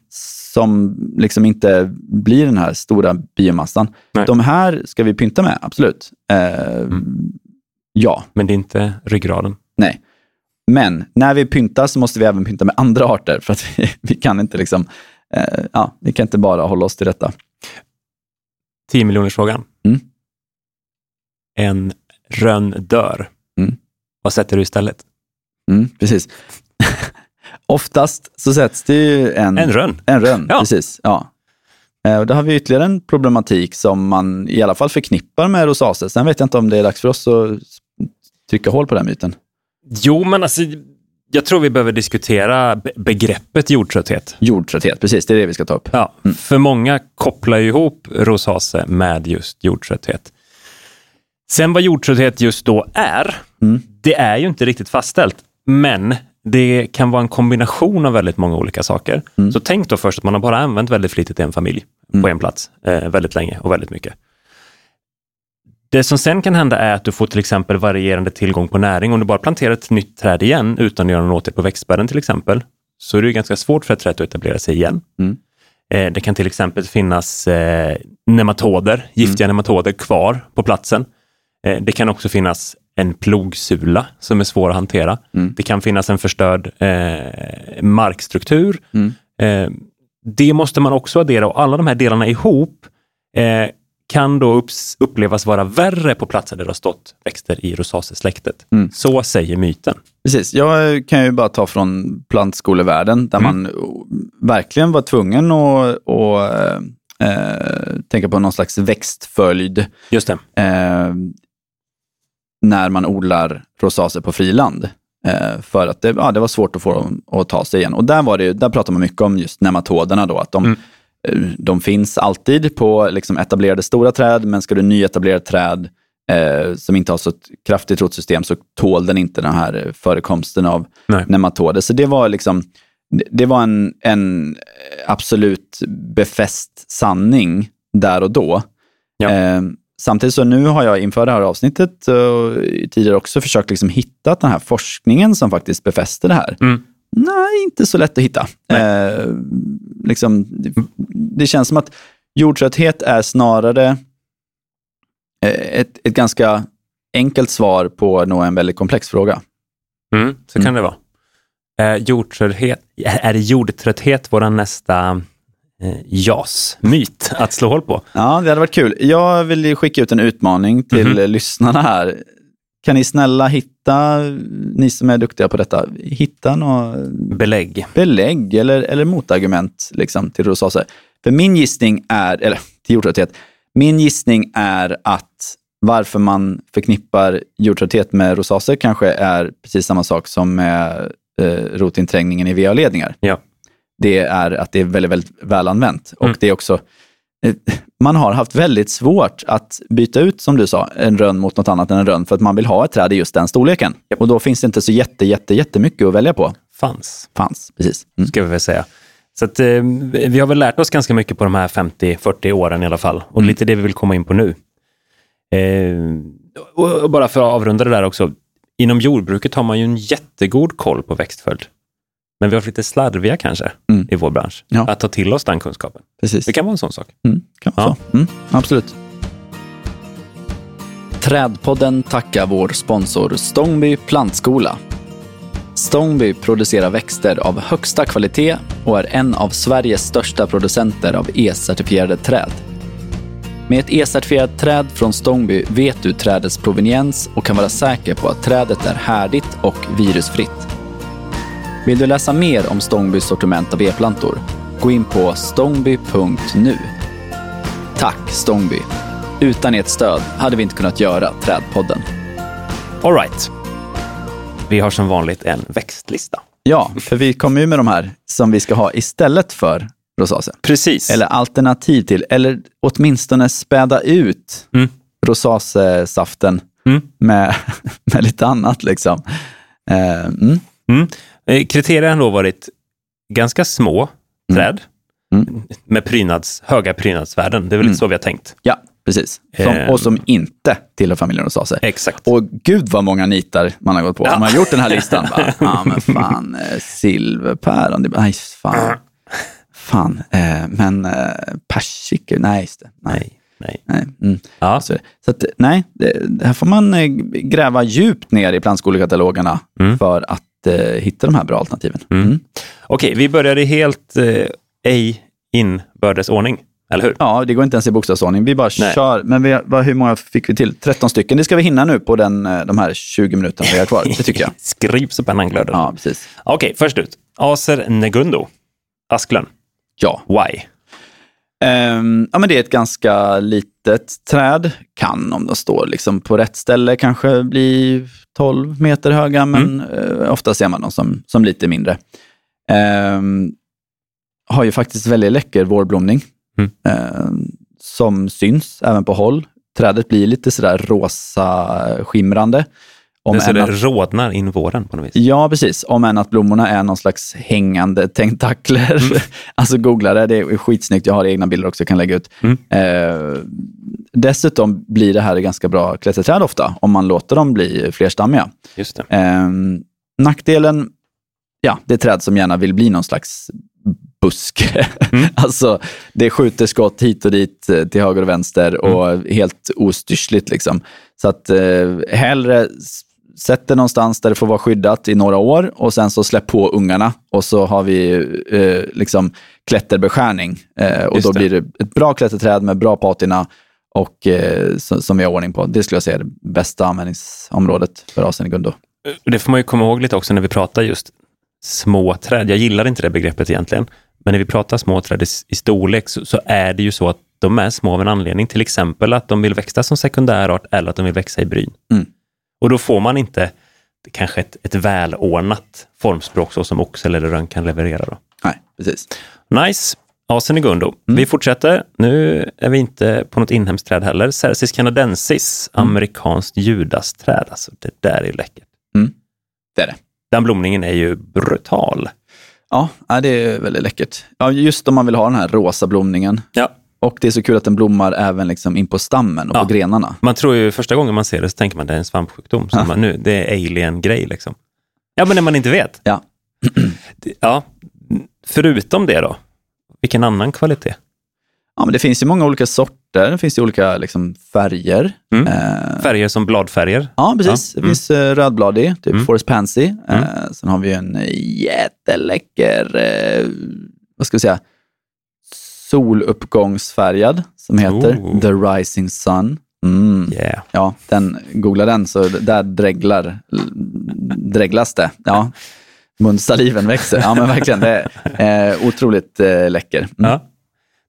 Som liksom inte blir den här stora biomassan. Nej. De här ska vi pynta med, absolut. Eh, Ja, Men det är inte ryggraden. nej. Men när vi pyntar så måste vi även pynta med andra arter, för att vi, vi kan inte liksom, eh, ja, vi kan inte bara hålla oss till detta. 10 miljoners frågan. Mm. En rönn dör. Mm. Vad sätter du istället? Mm, precis. Oftast så sätts det ju en, En rönn. en rönn. Ja. Precis, ja. Eh, Och då har vi ytterligare en problematik som man i alla fall förknippar med rosacea. Sen vet jag inte om det är dags för oss att trycka hål på den myten. Jo, men alltså, jag tror vi behöver diskutera be- begreppet jordtrötthet. Jordtrötthet, precis, det är det vi ska ta upp. Ja, För många kopplar ju ihop rosacea med just jordtrötthet. Sen vad jordtrötthet just då är, Mm. det är ju inte riktigt fastställt. Men det kan vara en kombination av väldigt många olika saker. Mm. Så tänk då först att man har bara använt väldigt flitigt i en familj på en plats eh, väldigt länge och väldigt mycket. Det som sen kan hända är att du får till exempel varierande tillgång på näring. Om du bara planterar ett nytt träd igen utan att göra någon åtgärd på växtbädden till exempel, så är det ganska svårt för ett träd att etablera sig igen. Mm. Eh, det kan till exempel finnas eh, nematoder, giftiga nematoder kvar på platsen. Eh, det kan också finnas en plogsula som är svår att hantera. Mm. Det kan finnas en förstörd eh, markstruktur. Mm. Eh, det måste man också addera och alla de här delarna ihop eh, kan då upps- upplevas vara värre på platser där det har stått växter i rosacea-släktet. Mm. Så säger myten. Precis, jag kan ju bara ta från plantskolevärlden där Mm. man oh, verkligen var tvungen att, att eh, tänka på någon slags växtföljd Just det. eh, när man odlar rosacea på friland. Eh, för att det, ja, det var svårt att få dem att ta sig igen. Och där, var det, där pratar man mycket om just nematoderna då, att de, Mm. eh, de finns alltid på liksom etablerade stora träd, men ska du nyetablera träd eh, som inte har så kraftigt rotsystem så tål den inte den här eh, förekomsten av Nej. nematoder. Så det var liksom det- det var en, en absolut befäst sanning där och då. Ja. Eh, samtidigt så nu har jag inför det här avsnittet och tidigare också försökt liksom hitta den här forskningen som faktiskt befäster det här. Mm. Nej, inte så lätt att hitta. Eh, liksom, det, känns som att jordtrötthet är snarare eh, ett, ett ganska enkelt svar på nog en väldigt komplex fråga. Mm, så kan det vara. Eh, jordtrötthet, är jordtrötthet vår nästa eh, JAS-myt att slå hål på? Ja, det hade varit kul. Jag vill skicka ut en utmaning till Mhm. lyssnarna här. kan ni snälla hitta, ni som är duktiga på detta, hitta något Belägg. belägg eller, eller motargument liksom, till rosacea. För min gissning är, eller till jordtrötthet, min gissning är att varför man förknippar jordtrötthet med rosacea kanske är precis samma sak som med eh, rotinträngningen i VA-ledningar. Ja. Det är att det är väldigt, väldigt väl använt. Mm. Och det är också, eh, man har haft väldigt svårt att byta ut, som du sa, en rönn mot något annat än en rönn för att man vill ha ett träd i just den storleken. Och då finns det inte så jätte, jätte, jättemycket att välja på. Fanns, Fanns, precis. Mm. ska vi väl säga. Så att, eh, vi har väl lärt oss ganska mycket på de här 50-40 åren i alla fall. Och lite det vi vill komma in på nu. Eh, och och bara för att avrunda det där också. Inom jordbruket har man ju en jättegod koll på växtföljd. Men vi har varit lite slarviga kanske Mm. i vår bransch. Ja. Att ta till oss den kunskapen. precis. Det kan vara en sån sak. Mm, kan vara Ja. så. Mm, absolut. Trädpodden tackar vår sponsor Stångby plantskola. Stångby producerar växter av högsta kvalitet och är en av Sveriges största producenter av E-certifierade träd. Med ett E-certifierat träd från Stångby vet du trädets proveniens och kan vara säker på att trädet är härdigt och virusfritt. Vill du läsa mer om Stångbys sortiment av e-plantor? Gå in på stångby.nu. Tack Stångby. Utan ert stöd hade vi inte kunnat göra Trädpodden. All right. Vi har som vanligt en växtlista. Ja, för vi kommer ju med de här som vi ska ha istället för rosacea. Precis. Eller alternativ till, eller åtminstone späda ut Mm. rosacea-saften Mm. med, med lite annat. Liksom. Eh, mm. Mm. Eh, Kriterierna har då varit ganska små träd Mm. med prynads, höga prydnadsvärden. Det är väl lite så vi har tänkt. Ja, precis. Som, Eh. och som inte tillhör familjen rosacea. Exakt. Och gud vad många nitar man har gått på. Ja. Man har gjort den här listan. Ja, men fan, eh, silverpäron. Nej, fan. Fan, eh, men eh, persika, nej just det. Nej. Nej, nej. nej. Mm. Ja. Så, så att, nej, det, här får man gräva djupt ner i plantskolekatalogerna Mm. för att hitta de här bra alternativen. Mm. Mm. Okej, vi börjar i helt eh, ej inbördes ordning, eller hur? Ja, det går inte ens i bokstavsordning. Vi bara Nej. kör. Men vi, vad, hur många fick vi till? 13 stycken. Det ska vi hinna nu på den, eh, de här 20 minuterna vi har kvar. Det tycker jag. Skriv så pennan glöder. Ja, precis. Okej, först ut. Acer negundo. Asklön. Ja. Why? Ehm, ja, men det är ett ganska litet träd. Kan, om de står liksom på rätt ställe, kanske bli 12 meter höga, men eh, ofta ser man dem som, som lite mindre. Ehm, har ju faktiskt väldigt läcker vårblomning Mm. ehm, som syns även på håll. Trädet blir lite sådär rosa skimrande. Om Det, så det att- rodnar in våren på något vis. Ja, precis. Om än att blommorna är någon slags hängande tentakler. Mm. alltså googla det, det är skitsnyggt. Jag har egna bilder också jag kan lägga ut. Mm. Eh, dessutom blir det här ganska bra klätterträd ofta, om man låter dem bli flerstammiga. Just det. Eh, nackdelen, ja, det är träd som gärna vill bli någon slags buske. Mm. alltså, det skjuter skott hit och dit eh, till höger och vänster och helt ostyrsligt. Liksom. Så att eh, hellre sätt det någonstans där det får vara skyddat i några år och sen så släpp på ungarna och så har vi eh, liksom klätterbeskärning. Eh, och Just då det. blir det ett bra klätterträd med bra patina och eh, som, vi har ordning på. Det skulle jag säga är det bästa användningsområdet för Asenigundo. Det får man ju komma ihåg lite också när vi pratar just små träd. Jag gillar inte det begreppet egentligen. Men när vi pratar små träd i, i storlek så, så är det ju så att de är små av en anledning. Till exempel att de vill växa som sekundärart eller att de vill växa i bryn. Mm. Och då får man inte kanske ett, ett välordnat formspråk så som oxel eller rönn kan leverera. Då. Nej, precis. Nice. Asenigundo. Mm. Vi fortsätter. Nu är vi inte på något inhemskt träd heller. Cercis canadensis, Mm. amerikanskt judasträd. Alltså, det där är läckert. Det är det. Den blomningen är ju brutal. Ja, ja, det är väldigt läckert. Ja, just om man vill ha den här rosa blomningen. Ja. Och det är så kul att den blommar även liksom in på stammen och Ja. på grenarna. Man tror ju första gången man ser det så tänker man det är en svampsjukdom. Så Ja. man, nu, det är alien-grej liksom. Ja, men när man inte vet. Ja. Ja. Förutom det då, vilken annan kvalitet? Ja, men det finns ju många olika sorter. Det finns ju olika liksom, färger. Mm. Eh, Färger som bladfärger. ja, precis. Ja, Det finns eh, rödbladig, typ Mm. Forest Pansy. Mm. Eh, sen har vi en jätteläcker, eh, vad ska vi säga, soluppgångsfärgad som heter Oh. The Rising Sun. Mm. Yeah. Ja, den, googla den så där dreglar, dreglas det. Ja, munsaliven växer. Ja, men verkligen. Det är eh, otroligt eh, läcker. Mm. Ja.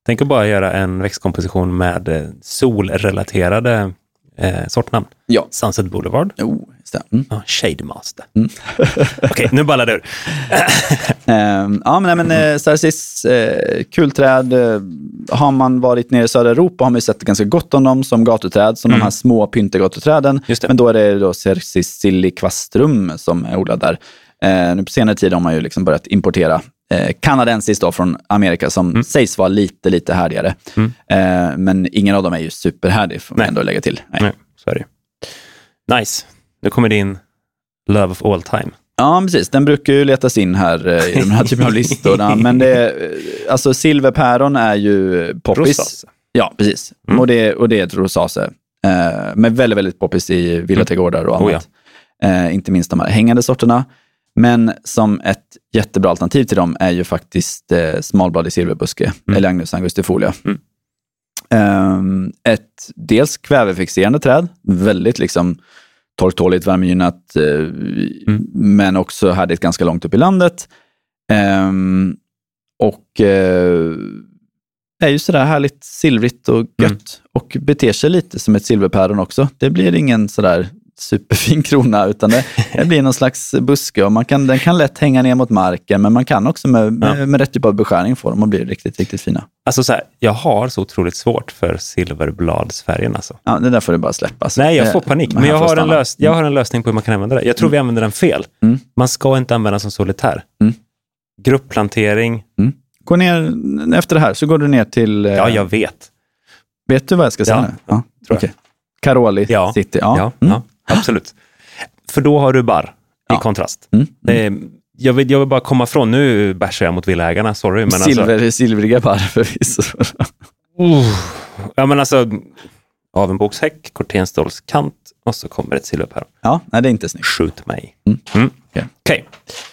Tänk att bara göra en växtkomposition med eh, solrelaterade eh, sortnamn. Ja. Sunset Boulevard. Det. Mm. Ja, Shade Master. Okej, nu ballar det ur. Ehm, ja, men, nej, men eh, Sarcis, eh, kul träd. Eh, har man varit nere i södra Europa har man ju sett ganska gott om dem som gatuträd, som de här små pyntegatuträden. Men då är det då Cercis silliquastrum som är odlad där. Eh, nu på senare tid har man ju liksom börjat importera eh, kanadensiskt då från Amerika som sägs vara lite, lite härdigare. Eh, men ingen av dem är ju superhärdig, får man ändå lägga till. Nej. Nej, så är det. Nice. Nu kommer din Love of all time. Ja, precis. Den brukar ju letas in här eh, i de här typen av listorna. Men det, är, eh, alltså silverpäron är ju poppis. Rosas. Ja, precis. Mm. Och, det, och det är ett rosacea. Eh, men väldigt, väldigt poppis i villaträdgårdar och Oh, annat. eh, inte minst de här hängande sorterna. Men som ett jättebra alternativ till dem är ju faktiskt eh, smalbladig silverbuske, Mm. eller Agnus angustifolia. Mm. Ehm, ett dels kvävefixerande träd, väldigt liksom torktåligt, värmegynnat, eh, Mm. men också härdigt ganska långt upp i landet. Ehm, och eh, är ju sådär härligt silvrigt och gött Mm. och beter sig lite som ett silverpäron också. Det blir ingen sådär superfin krona, utan det, det blir någon slags buske och man kan, den kan lätt hänga ner mot marken, men man kan också med, med, Ja. med rätt typ av beskärning få dem att bli riktigt, riktigt fina. Alltså så här, jag har så otroligt svårt för silverbladsfärgen. Alltså. Ja, det där får du bara släppa. Så Nej, jag det- får panik. Men jag har, en lös, jag har en lösning på hur man kan använda det. Jag tror vi använder den fel. Mm. Man ska inte använda den som solitär. Mm. Grupplantering, Gå ner, efter det här så går du ner till... eh, ja jag vet. Vet du vad jag ska säga Ja, nu? Ja, tror okej. Caroli Ja. City. Ja, Ja. ja, Mm. Absolut. För då har du barr i Ja. kontrast. Mm. Är, jag, vill, jag vill bara komma från, nu bashar jag mot villaägarna, sorry. Men Silver, alltså, Silvriga barr förvisso. uh, ja, men alltså, avenbågshäck, kortenstålskant och så kommer ett silverpäron. ja, nej, det är inte snyggt. Skjut mig. Mm. Mm. Okej. Okej,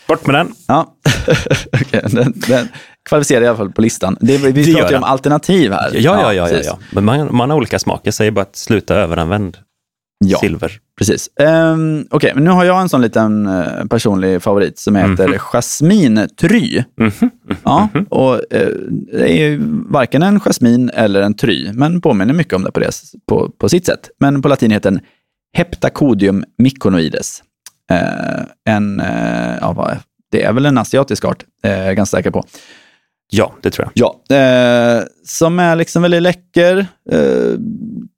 bort med den. Ja, Okej, den, den kvalificerar i alla fall på listan. Det, vi Det pratar ju om alternativ här. Ja, ja, ja. ja, precis. ja. Men man, man har olika smak. Jag säger bara att sluta överanvänd Ja. silver. Precis. Um, Okej, men nu har jag en sån liten eh, personlig favorit som heter Mhm. jasmintry. Mhm. Ja, och eh, det är varken en jasmin eller en try, men påminner mycket om det på, det på, på sitt sätt. Men på latin heter den Heptacodium myconoides. Eh, en, ja, det är väl en asiatisk art, är jag ganska säker på. Ja, det tror jag. Ja, eh, som är liksom väldigt läcker. Eh,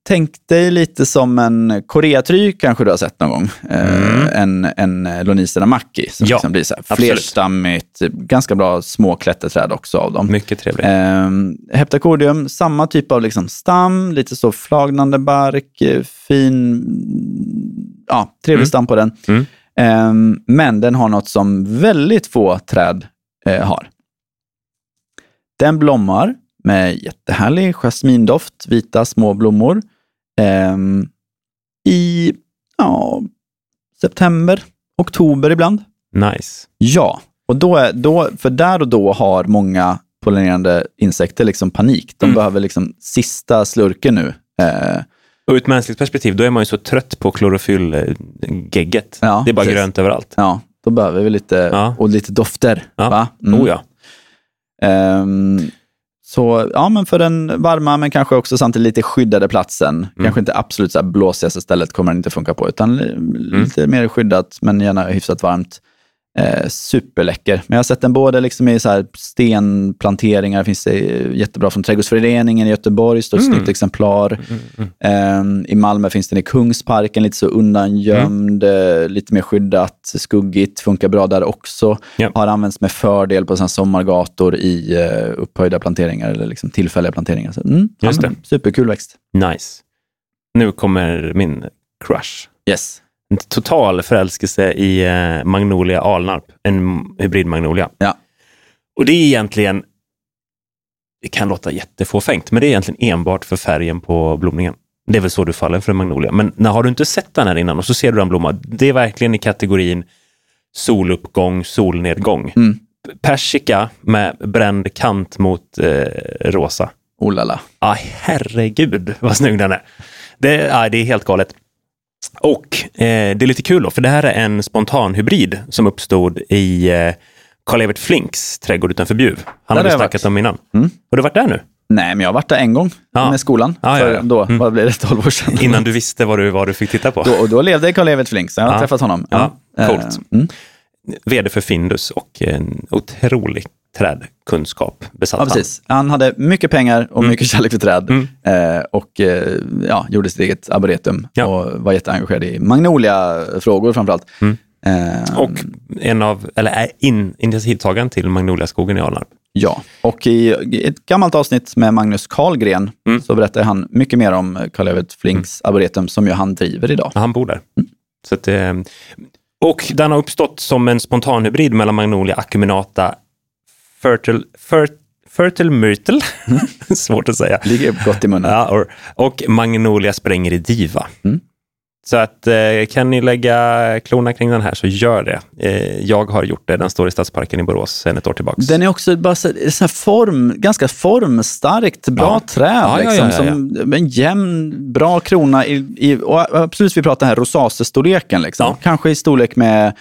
tänk dig lite som en koreatry kanske du har sett någon gång. Eh, En, en Lonicera macki som Ja, liksom blir så här flerstammigt, ganska bra små klätterträd också av dem. Mycket trevligt. Eh, Heptacordium, samma typ av liksom stam, lite så flagnande bark, eh, fin, ja, trevlig Mm. stam på den. Mm. Eh, men den har något som väldigt få träd eh, har. Den blommar med jättehärlig jasmindoft, vita små blommor. ehm, I ja, september, oktober ibland. Nice. Ja, och då är, då, för där och då har många pollinerande insekter liksom panik. De Mm. behöver liksom sista slurken nu. Eh, Och ur ett mänskligt perspektiv, då är man ju så trött på klorofyllgegget. Ja, det är bara precis. grönt överallt. ja, då behöver vi lite, Ja. och lite dofter. Ja. Va? Mm. Oh ja. Ehm, så ja, men för den varma men kanske också samtidigt lite skyddade platsen. Mm. Kanske inte absolut så här blåsigaste stället kommer den inte funka på, utan Mm. lite mer skyddat men gärna hyfsat varmt. Eh, superläcker. Men jag har sett den både liksom i så stenplanteringar, finns det jättebra från Trädgårdsföreningen i Göteborg, står ett Mm. snyggt exemplar. Mm, mm. Ehm, I Malmö finns den i Kungsparken, lite så undangömd, Mm. eh, lite mer skyddat, skuggigt, funkar bra där också. Ja. Har använts med fördel på sommargator i uh, upphöjda planteringar eller liksom tillfälliga planteringar. Så, mm, Just ja, men Superkul växt. Nice. Nu kommer min crush. Yes. En total förälskelse i eh, Magnolia Alnarp, en hybridmagnolia. Ja. Och det är egentligen, det kan låta jättefåfängt, men det är egentligen enbart för färgen på blomningen. Det är väl så du faller för en magnolia. Men när har du inte sett den här innan och så ser du den blomma, det är verkligen i kategorin soluppgång, solnedgång. Mm. Persika med bränd kant mot eh, rosa. Oh la la. Ah, herregud vad snygg den är. Det, ja, det är helt galet. Och eh, det är lite kul då, för det här är en spontanhybrid som uppstod i eh, Karl-Evert Flinks trädgård utanför Bjuv. Han Där jag snackat om innan. Mm. Har du varit där nu? Nej, men jag har varit där en gång Ja. med skolan. Ja, ja, för ja. Då, Mm. vad blev det, 12 år sedan? Innan du visste vad du, vad du fick titta på. Då, och då levde Karl-Evert Flink, så jag har Ja. träffat honom. Ja, coolt. Eh, Mm. VD för Findus och en otrolig trädkunskap besatt Ja, precis. Han hade mycket pengar och Mm. mycket kärlek för träd Mm. eh, och eh, ja, gjorde sitt eget arboretum Ja. och var jätteengagerad i Magnolia-frågor framförallt. Mm. Eh, Och en av, eller är in, initiativtagaren till Magnoliaskogen i Alnarp. Ja, och i, i ett gammalt avsnitt med Magnus Karlgren Mm. så berättar han mycket mer om Karl-Evert Flinks arboretum som ju han driver idag. Han bor där. Mm. Så att, eh, och den har uppstått som en spontanhybrid mellan Magnolia acuminata Fertile, fer, fertile Myrtle, svårt att säga, Ligger gott i munnen. ja, or, och Magnolia spränger i Diva. Mm. Så att eh, kan ni lägga klorna kring den här så gör det. Eh, jag har gjort det. Den står i Stadsparken i Borås sedan ett år tillbaka. Den är också bara så, så form, ganska formstarkt, bra Ja. träd. Ja, liksom, ja. Som en jämn, bra krona. I, i, och absolut, vi pratar här rosacea-storleken. Liksom. Kanske i storlek med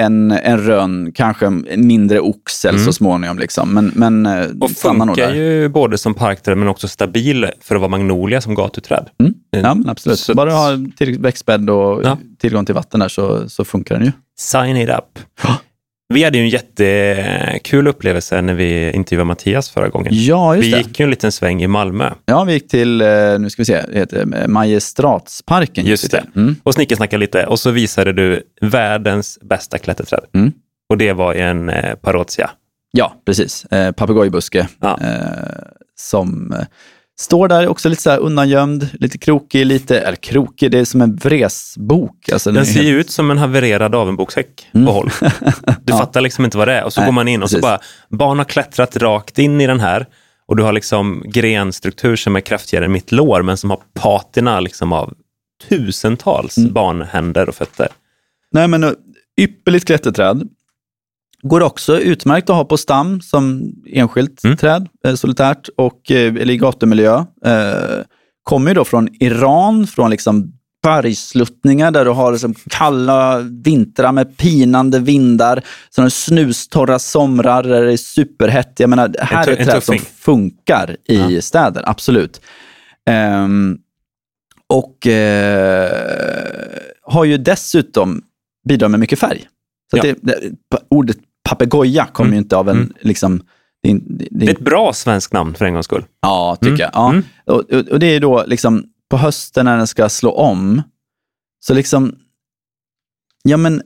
en, en rönn, kanske en mindre oxel Mm. så småningom. Liksom. Men, men eh, och stannar nog funkar där. ju både som parkträd men också stabil för att vara magnolia som gatuträd. Mm. Ja, men absolut. Så- Bara ha tillräckligt växtbädd och Ja. tillgång till vatten där så, så funkar den ju. Sign it up. Vi hade ju en jättekul upplevelse när vi intervjuade Mattias förra gången. Ja, just Vi det. gick ju en liten sväng i Malmö Ja, vi gick till, eh, nu ska vi se, det heter Majestratsparken. gick Just det. Mm. och snickesnackade lite och så visade du världens bästa klätterträd. Mm. Och det var en eh, parotia. Ja, precis. Eh, papegojbuske Ja. eh, som eh, står där också lite så här undangömd, lite krokig, lite, eller krokig, det är som en vresbok. Alltså, Den ser helt- ju ut som en havererad avenbokshäck Mm. på håll. Du Ja. fattar liksom inte vad det är. Och så Nej, går man in och så precis. bara, barn har klättrat rakt in i den här och du har liksom grenstruktur som är kraftigare än mitt lår, men som har patina liksom av tusentals Mm. barnhänder och fötter. Nej, men eh, ypperligt klätterträd. Går också utmärkt att ha på stam som enskilt Mm. träd, eh, solitärt, och, eh, eller i gatumiljö. Eh, kommer ju då från Iran, från liksom bergssluttningar där du har liksom kalla vintrar med pinande vindar. Sen har snustorra somrar där det är superhett. Jag menar, det här är en träd som funkar i Ja. städer, absolut. Ehm, och eh, har ju dessutom bidragit med mycket färg. Så Ja. det, det, ordet papegoja kommer Mm. ju inte av en... Mm. Liksom, det, det, Det är ett bra svenskt namn för en gångs skull. Ja, tycker Mm. jag. Ja. Mm. Och, och, det är då liksom på hösten när den ska slå om. Så liksom, ja men,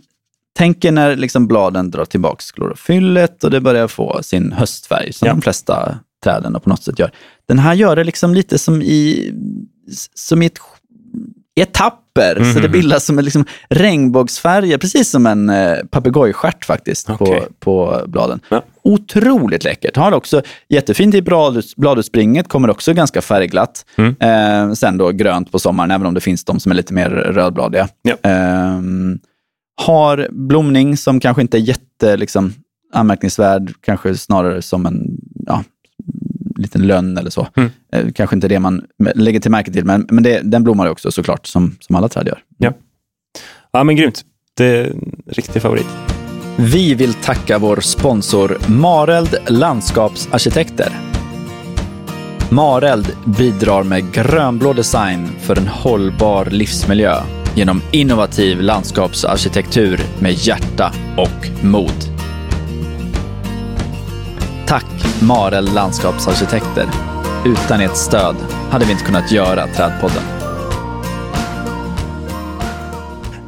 tänk er när liksom bladen drar tillbaka klorofyllet och det börjar få sin höstfärg, som Ja. de flesta träden på något sätt gör. Den här gör det liksom lite som i, som i ett etapper, så Mhm. det bildas som en liksom regnbågsfärger, precis som en eh, papegojstjärt faktiskt Okej. på, på bladen. Ja. Otroligt läckert. Har också jättefint i blad- bladutspringet, kommer också ganska färgglatt. Mm. Eh, sen då grönt på sommaren, även om det finns de som är lite mer rödbladiga. Ja. Eh, har blomning som kanske inte är jätte liksom, anmärkningsvärd, kanske snarare som en ja, liten lönn eller så. Mm. Eh, kanske inte det man lägger till märke till, men, men det, den blommar ju också såklart, som, som alla träd gör. Ja. Ja, men grymt. Det är en riktig favorit. Vi vill tacka vår sponsor Mareld Landskapsarkitekter. Mareld bidrar med grönblå design för en hållbar livsmiljö genom innovativ landskapsarkitektur med hjärta och mod. Tack Mareld Landskapsarkitekter. Utan ert stöd hade vi inte kunnat göra Trädpodden.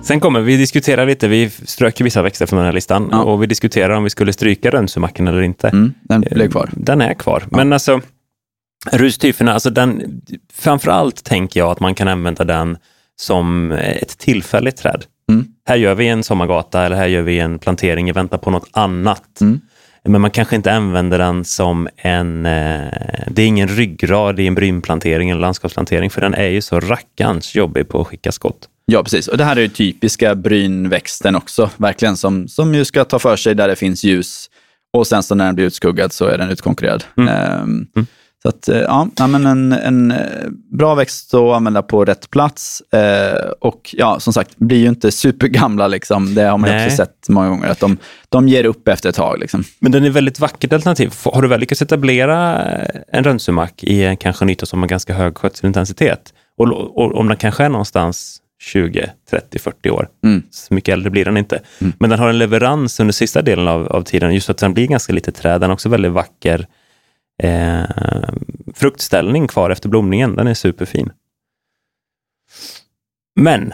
Sen kommer vi diskutera lite, vi strök ju vissa växter från den här listan Ja. och vi diskuterar om vi skulle stryka rönnsumacken eller inte. Mm, den blev kvar. Den är kvar. Men alltså, rustyferna, alltså den, framförallt tänker jag att man kan använda den som ett tillfälligt träd. Mm. Här gör vi en sommargata eller här gör vi en plantering i väntan på något annat. Mm. Men man kanske inte använder den som en, eh, det är ingen ryggrad i en brynplantering eller landskapsplantering, för den är ju så rackarns jobbig på att skicka skott. Ja, precis. Och det här är ju typiska brynväxten också, verkligen, som, som ju ska ta för sig där det finns ljus. Och sen så när den blir utskuggad så är den utkonkurrerad. Mm. Ehm, Mm. Så att, eh, ja, men en, en eh, bra växt att använda på rätt plats. Eh, och ja, som sagt, blir ju inte supergamla. Liksom. Det har man Nej. också sett många gånger, att de, de ger upp efter ett tag. Liksom. Men den är väldigt vackert alternativ. Har du väl lyckats etablera eh, en rönnsumack i en kanske en yta som har ganska hög skötselintensitet och, och om den kanske är någonstans 20, 30, 40 år, Mm. så mycket äldre blir den inte. Men den har en leverans under sista delen av, av tiden, just att den blir ganska lite träd. Den har också väldigt vacker eh, fruktställning kvar efter blomningen. Den är superfin. Men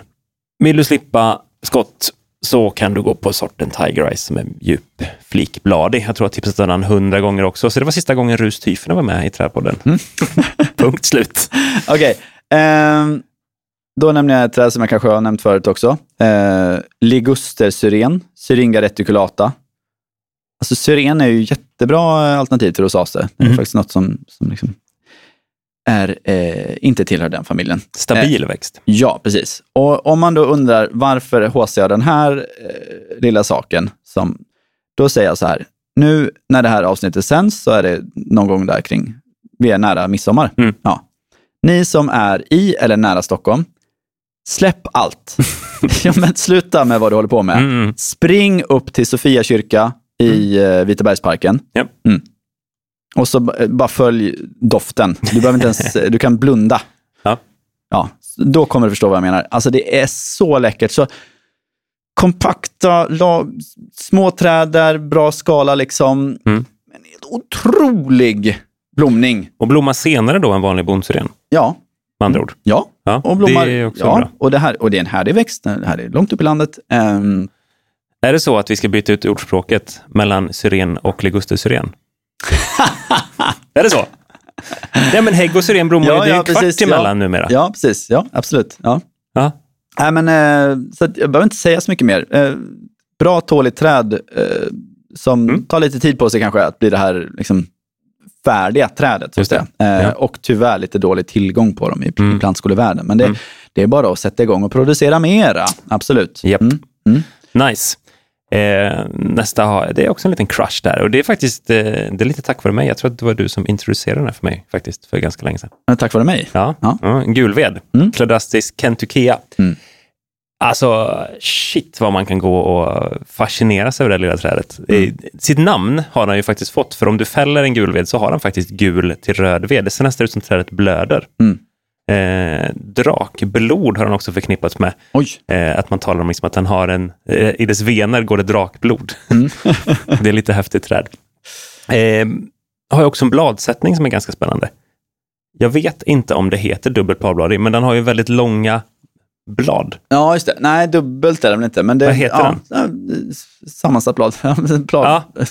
vill du slippa skott så kan du gå på sorten Tiger Eyes som är djup flikbladig. Jag tror jag tipsat om den hundra gånger också. Så det var sista gången Rus Tyfene var med i Trädpodden. Punkt slut. Okej, ehm, då nämner jag ett träd som jag kanske har nämnt förut också. Eh, Liguster syren, Syringa reticulata. Alltså syren är ju jättebra eh, alternativ till rosace. Det är Mhm. faktiskt något som, som liksom är, eh, inte tillhör den familjen. Stabil växt. Ja, precis. Och om man då undrar varför HC har den här eh, lilla saken, som, då säger jag så här. Nu när det här avsnittet sänds så är det någon gång där kring, vi är nära midsommar. Mm. Ja. Ni som är i eller nära Stockholm, släpp allt. ja, men sluta med vad du håller på med. Mm. Spring upp till Sofia kyrka i eh, Vitabergsparken. Ja. Mm. Och så b- bara följ doften. Du behöver inte ens, du kan blunda. Ja. Ja, då kommer du förstå vad jag menar. Alltså det är så läckert. Så kompakta, la, små träd där, bra skala liksom. Mm. Men helt otrolig blomning. Och blomma senare då än vanlig bondsyren, Ja, med andra ord. ja. Ja, Och blommar. det är också ja, bra. och, det här, och det är en härlig växt. Det här är långt upp i landet. Ehm, Är det så att vi ska byta ut ordspråket mellan syren och ligustersyren? är det så? Ja, men hägg och syren blommar ju, det är ju en kvart emellan numera. Ja, precis. Ja, absolut. Ja. Ja. Nej, men, eh, så jag behöver inte säga så mycket mer. Eh, bra, tåligt träd eh, som Mm. tar lite tid på sig kanske att bli det här liksom, färdiga trädet. Så det. Ja. Och tyvärr lite dålig tillgång på dem i, Mm. plantskolevärlden. Men det, Mm. det är bara att sätta igång och producera mera. Absolut. Japp. Mm. Mm. Nice. Eh, nästa har, det är också en liten crush där och det är faktiskt eh, det är lite tack vare mig. Jag tror att det var du som introducerade den här för mig faktiskt för ganska länge sedan. Tack vare mig. Ja, Ja. ja. gulved. Mm. Cladastis kentukea. Mm. Alltså, shit vad man kan gå och fascineras över det lilla trädet. Eh, Sitt namn har han ju faktiskt fått, för om du fäller en gulved så har han faktiskt gul till röd ved. Det ser nästan ut som trädet blöder. Mm. Eh, drakblod har han också förknippats med. Eh, att man talar om liksom att han har en, eh, i dess vener går det drakblod. Mm. det är lite häftigt träd. Eh, har också en bladsättning som är ganska spännande. Jag vet inte om det heter dubbelt bladbladig, men den har ju väldigt långa blad. Ja, just det. Nej, dubbelt är väl inte. Men det, Vad heter ja, den? Sammansatt blad. Blad. Ja.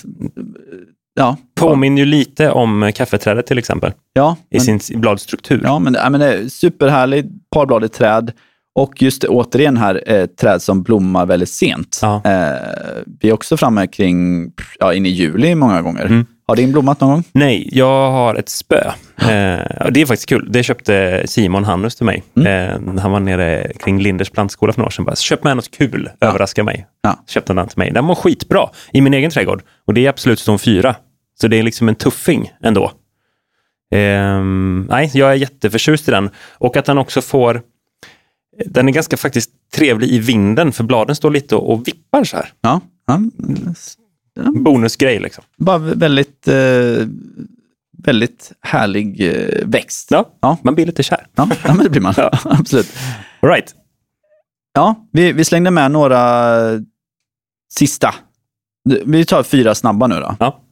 Ja. Påminner ju lite om kaffeträdet till exempel, Ja, i men- sin bladstruktur. Ja, men, ja, men det är superhärligt parbladigt träd. Och just det, återigen här, eh, träd som blommar väldigt sent. Ja. Eh, vi är också framme kring, ja, in i juli många gånger. Mm. Har din blommat någon gång? Nej, jag har ett spö. Eh, det är faktiskt kul. Det köpte Simon Hannus till mig. Mm. Eh, han var nere kring Linders plantskola för några år sedan. Bara, Köp med något kul, överraska mig. Ja. Köpte han den till mig. Den var skitbra i min egen trädgård. Och det är absolut zon 4. Så det är liksom en tuffing ändå. Ehm, nej, jag är jätteförtjust i den. Och att den också får... Den är ganska faktiskt trevlig i vinden, för bladen står lite och, vippar så här. Ja. ja. Bonusgrej liksom. Bara väldigt, eh, väldigt härlig eh, växt. Ja, Ja. man blir lite kär. Ja, ja men det blir man. Absolut. All right. Ja, vi, vi slängde med några sista. Vi tar fyra snabba nu då. Ja.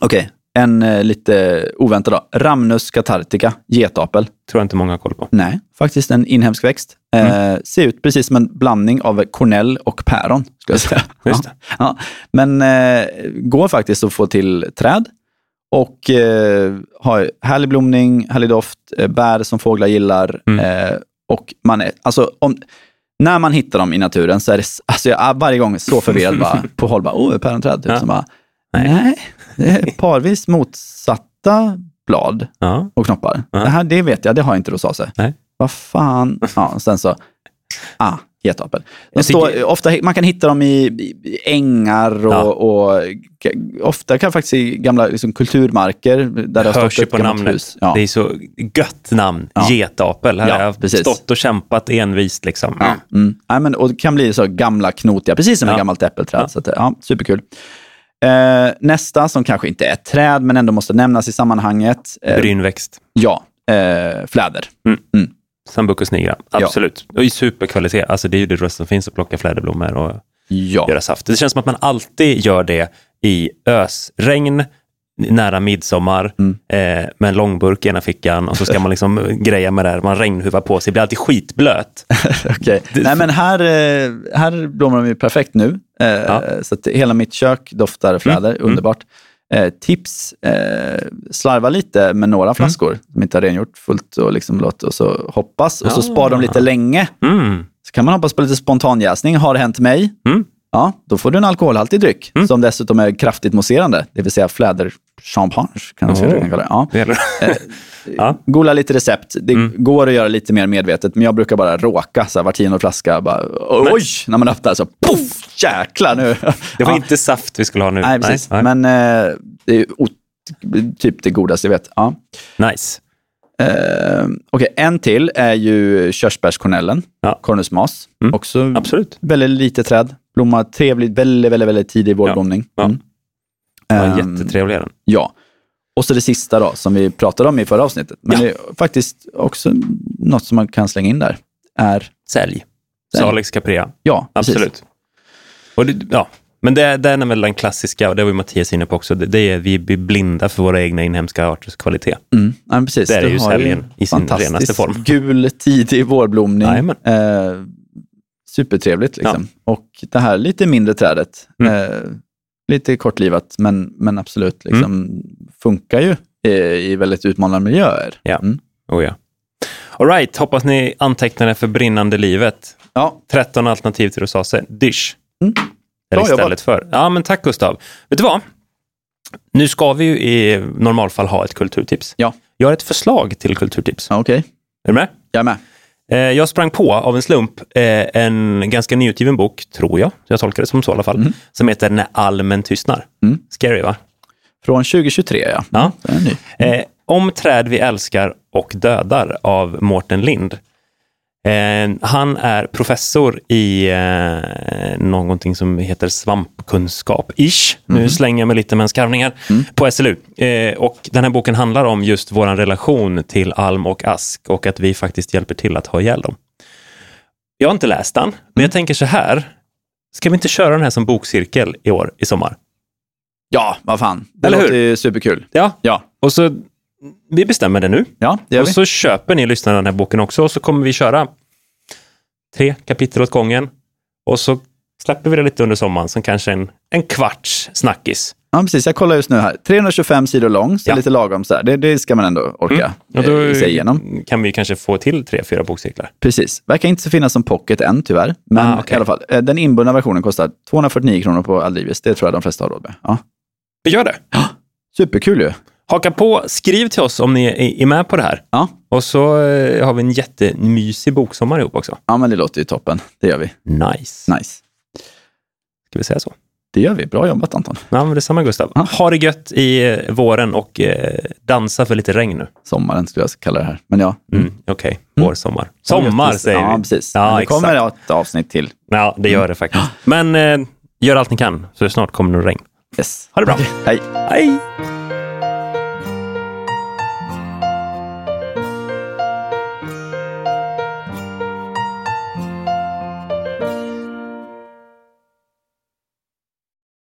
Okej, en eh, lite oväntad då. Ramnus catartica, getapel. Tror jag inte många har koll på. Nej, faktiskt en inhemsk växt. Eh, ser ut precis som en blandning av kornell och päron, skulle jag säga. Just ja. Ja. Men eh, går faktiskt att få till träd och eh, har härlig blomning, härlig doft, eh, bär som fåglar gillar. Mm. Eh, och man är, alltså, om, när man hittar dem i naturen så är det, alltså jag är varje gång så förvirrad bara, på håll, bara, ett päronträd. Typ, Ja. som bara, Nej. nej. parvis motsatta blad Ja. och knoppar. Ja. Det här, det vet jag, det har inte rosace. Nej. Vad fan. Ja, sen så, ah, Getapel. Tycker- ofta, man kan hitta dem i, i ängar och, Ja. och ofta kan faktiskt i gamla liksom, kulturmarker där det Hörs ju på namnet. Ja. Det är så gött namn. Ja. Getapel. Här Ja, har jag precis. stått och kämpat envist. Liksom. Ja. Mm. Men, och det kan bli så gamla knotiga, precis som Ja. ett gammalt äppelträd. Så att, ja, superkul. Eh, nästa, som kanske inte är ett träd, men ändå måste nämnas i sammanhanget. Eh, Brynväxt. ja, eh, fläder. Sambucus nigra. Absolut. Och i superkvalitet. Alltså, det är ju det som finns att plocka fläderblommor och Ja. göra saft. Det känns som att man alltid gör det i ösregn, nära midsommar, Mm. eh, med en långburk i ena fickan och så ska man liksom greja med det här. Man regnhuvar på sig, blir alltid skitblöt. Okej. Nej, men här, eh, här blommar de ju perfekt nu. Eh, Ja. Så att hela mitt kök doftar fläder. Mm. Underbart. Eh, tips, eh, slarva lite med några flaskor som inte har rengjort fullt och liksom låt och så hoppas. Och så Ah. spar de lite länge. Mm. Så kan man hoppas på lite spontanjäsning. Har det hänt mig? Mm. Ja, då får du en alkoholhaltig dryck som dessutom är kraftigt mousserande, det vill säga fläderchampagne. Kan man Oh. kalla det. Ja. Det gäller. ja. Googla lite recept. Det Mm. går att göra lite mer medvetet, men jag brukar bara råka så här, var tionde flaska. Bara, oj, när man öppnar så poff, jäklar nu. Det var ja. inte saft vi skulle ha nu. Nej, precis. Nej. Men eh, det är typ det godaste jag vet. Ja. Nice. Eh, Okej, en till är ju körsbärskornellen, Ja. cornusmas. Mm. Också Absolut. väldigt litet träd. Blommar trevligt, väldigt, väldigt, väldigt tidig vårblomning. Ja. Mm. Var Ehm, jättetrevlig den. Ja. Och så det sista då, som vi pratade om i förra avsnittet. Men Ja. det är faktiskt också något som man kan slänga in där. Är, Sälj. Sälj. Salix caprea. ja, precis. Absolut. Och det, ja. Men det, den är väl den klassiska, och det var ju Mattias inne på också, det, det är vi blir blinda för våra egna inhemska arters kvalitet. Mm. Ja, precis. Det är ju säljen i sin renaste form. Gul, tidig vårblomning. Jajamän. Supertrevligt. Liksom. Och det här lite mindre trädet. Mm. Eh, lite kortlivat, men, men absolut liksom, funkar ju i, i väldigt utmanande miljöer. Ja. Mm. Oh, ja. All right, hoppas ni antecknade för brinnande livet. ja. 13 alternativ till rosacea. Dysch. Mm. Bra istället för. Ja, men tack Gustav. Vet du vad? Nu ska vi ju i normalfall ha ett kulturtips. Ja. Jag har ett förslag till kulturtips. Ja, Okej, Är du med? jag är med. Eh, Jag sprang på av en slump eh, en ganska nyutgiven bok, tror jag, jag tolkar det som så i alla fall, Mm. som heter När almen tystnar. Mm. Scary va? Från 2023, ja. Ja. Ny. Eh, om träd vi älskar och dödar av Mårten Lind. Eh, han är professor i eh, någonting som heter svampkunskap-ish. Nu slänger jag mig lite med en skarvningar på SLU. Eh, och den här boken handlar om just vår relation till alm och ask och att vi faktiskt hjälper till att ha ihjäl dem. Jag har inte läst den, men jag tänker så här. Ska vi inte köra den här som bokcirkel i år, i sommar? Ja, vad fan. Det Eller hur? låter ju superkul. Ja, Ja, och så vi bestämmer det nu. ja det Och vi. så köper ni lyssnarna den här boken också och så kommer vi köra tre kapitel åt gången. Och så släpper vi det lite under sommaren som kanske en, en kvarts snackis. Ja, precis. Jag kollar just nu här. 325 sidor lång, så Ja. lite lagom. Så. Det, det ska man ändå orka då eh, se igenom. kan vi kanske få till tre, fyra bokcirklar. Precis. Verkar inte finnas som pocket än tyvärr. Men Ah, okej. i alla fall, eh, den inbundna versionen kostar 249 kronor på Adlibris. Det tror jag de flesta har råd med. Ja. Vi gör det. Superkul ju. Haka på, skriv till oss om ni är, med på det här. Ja. Och så eh, har vi en jättemysig boksommar ihop också. ja, men det låter ju toppen. Det gör vi. Nice. Nice. Ska vi säga så? Det gör vi. Bra jobbat Anton. Ja, men detsamma Gustav. Ja. Ha det gött i eh, våren och eh, dansa för lite regn nu. Sommaren skulle jag kalla det här. Men ja. Mm, Okej, vår, sommar. Sommar säger ja, vi. precis. Ja, det kommer exakt. ett avsnitt till. Ja, det gör det faktiskt. Men eh, gör allt ni kan, så snart kommer det regn. Yes. Ha det bra. Hej. Hej!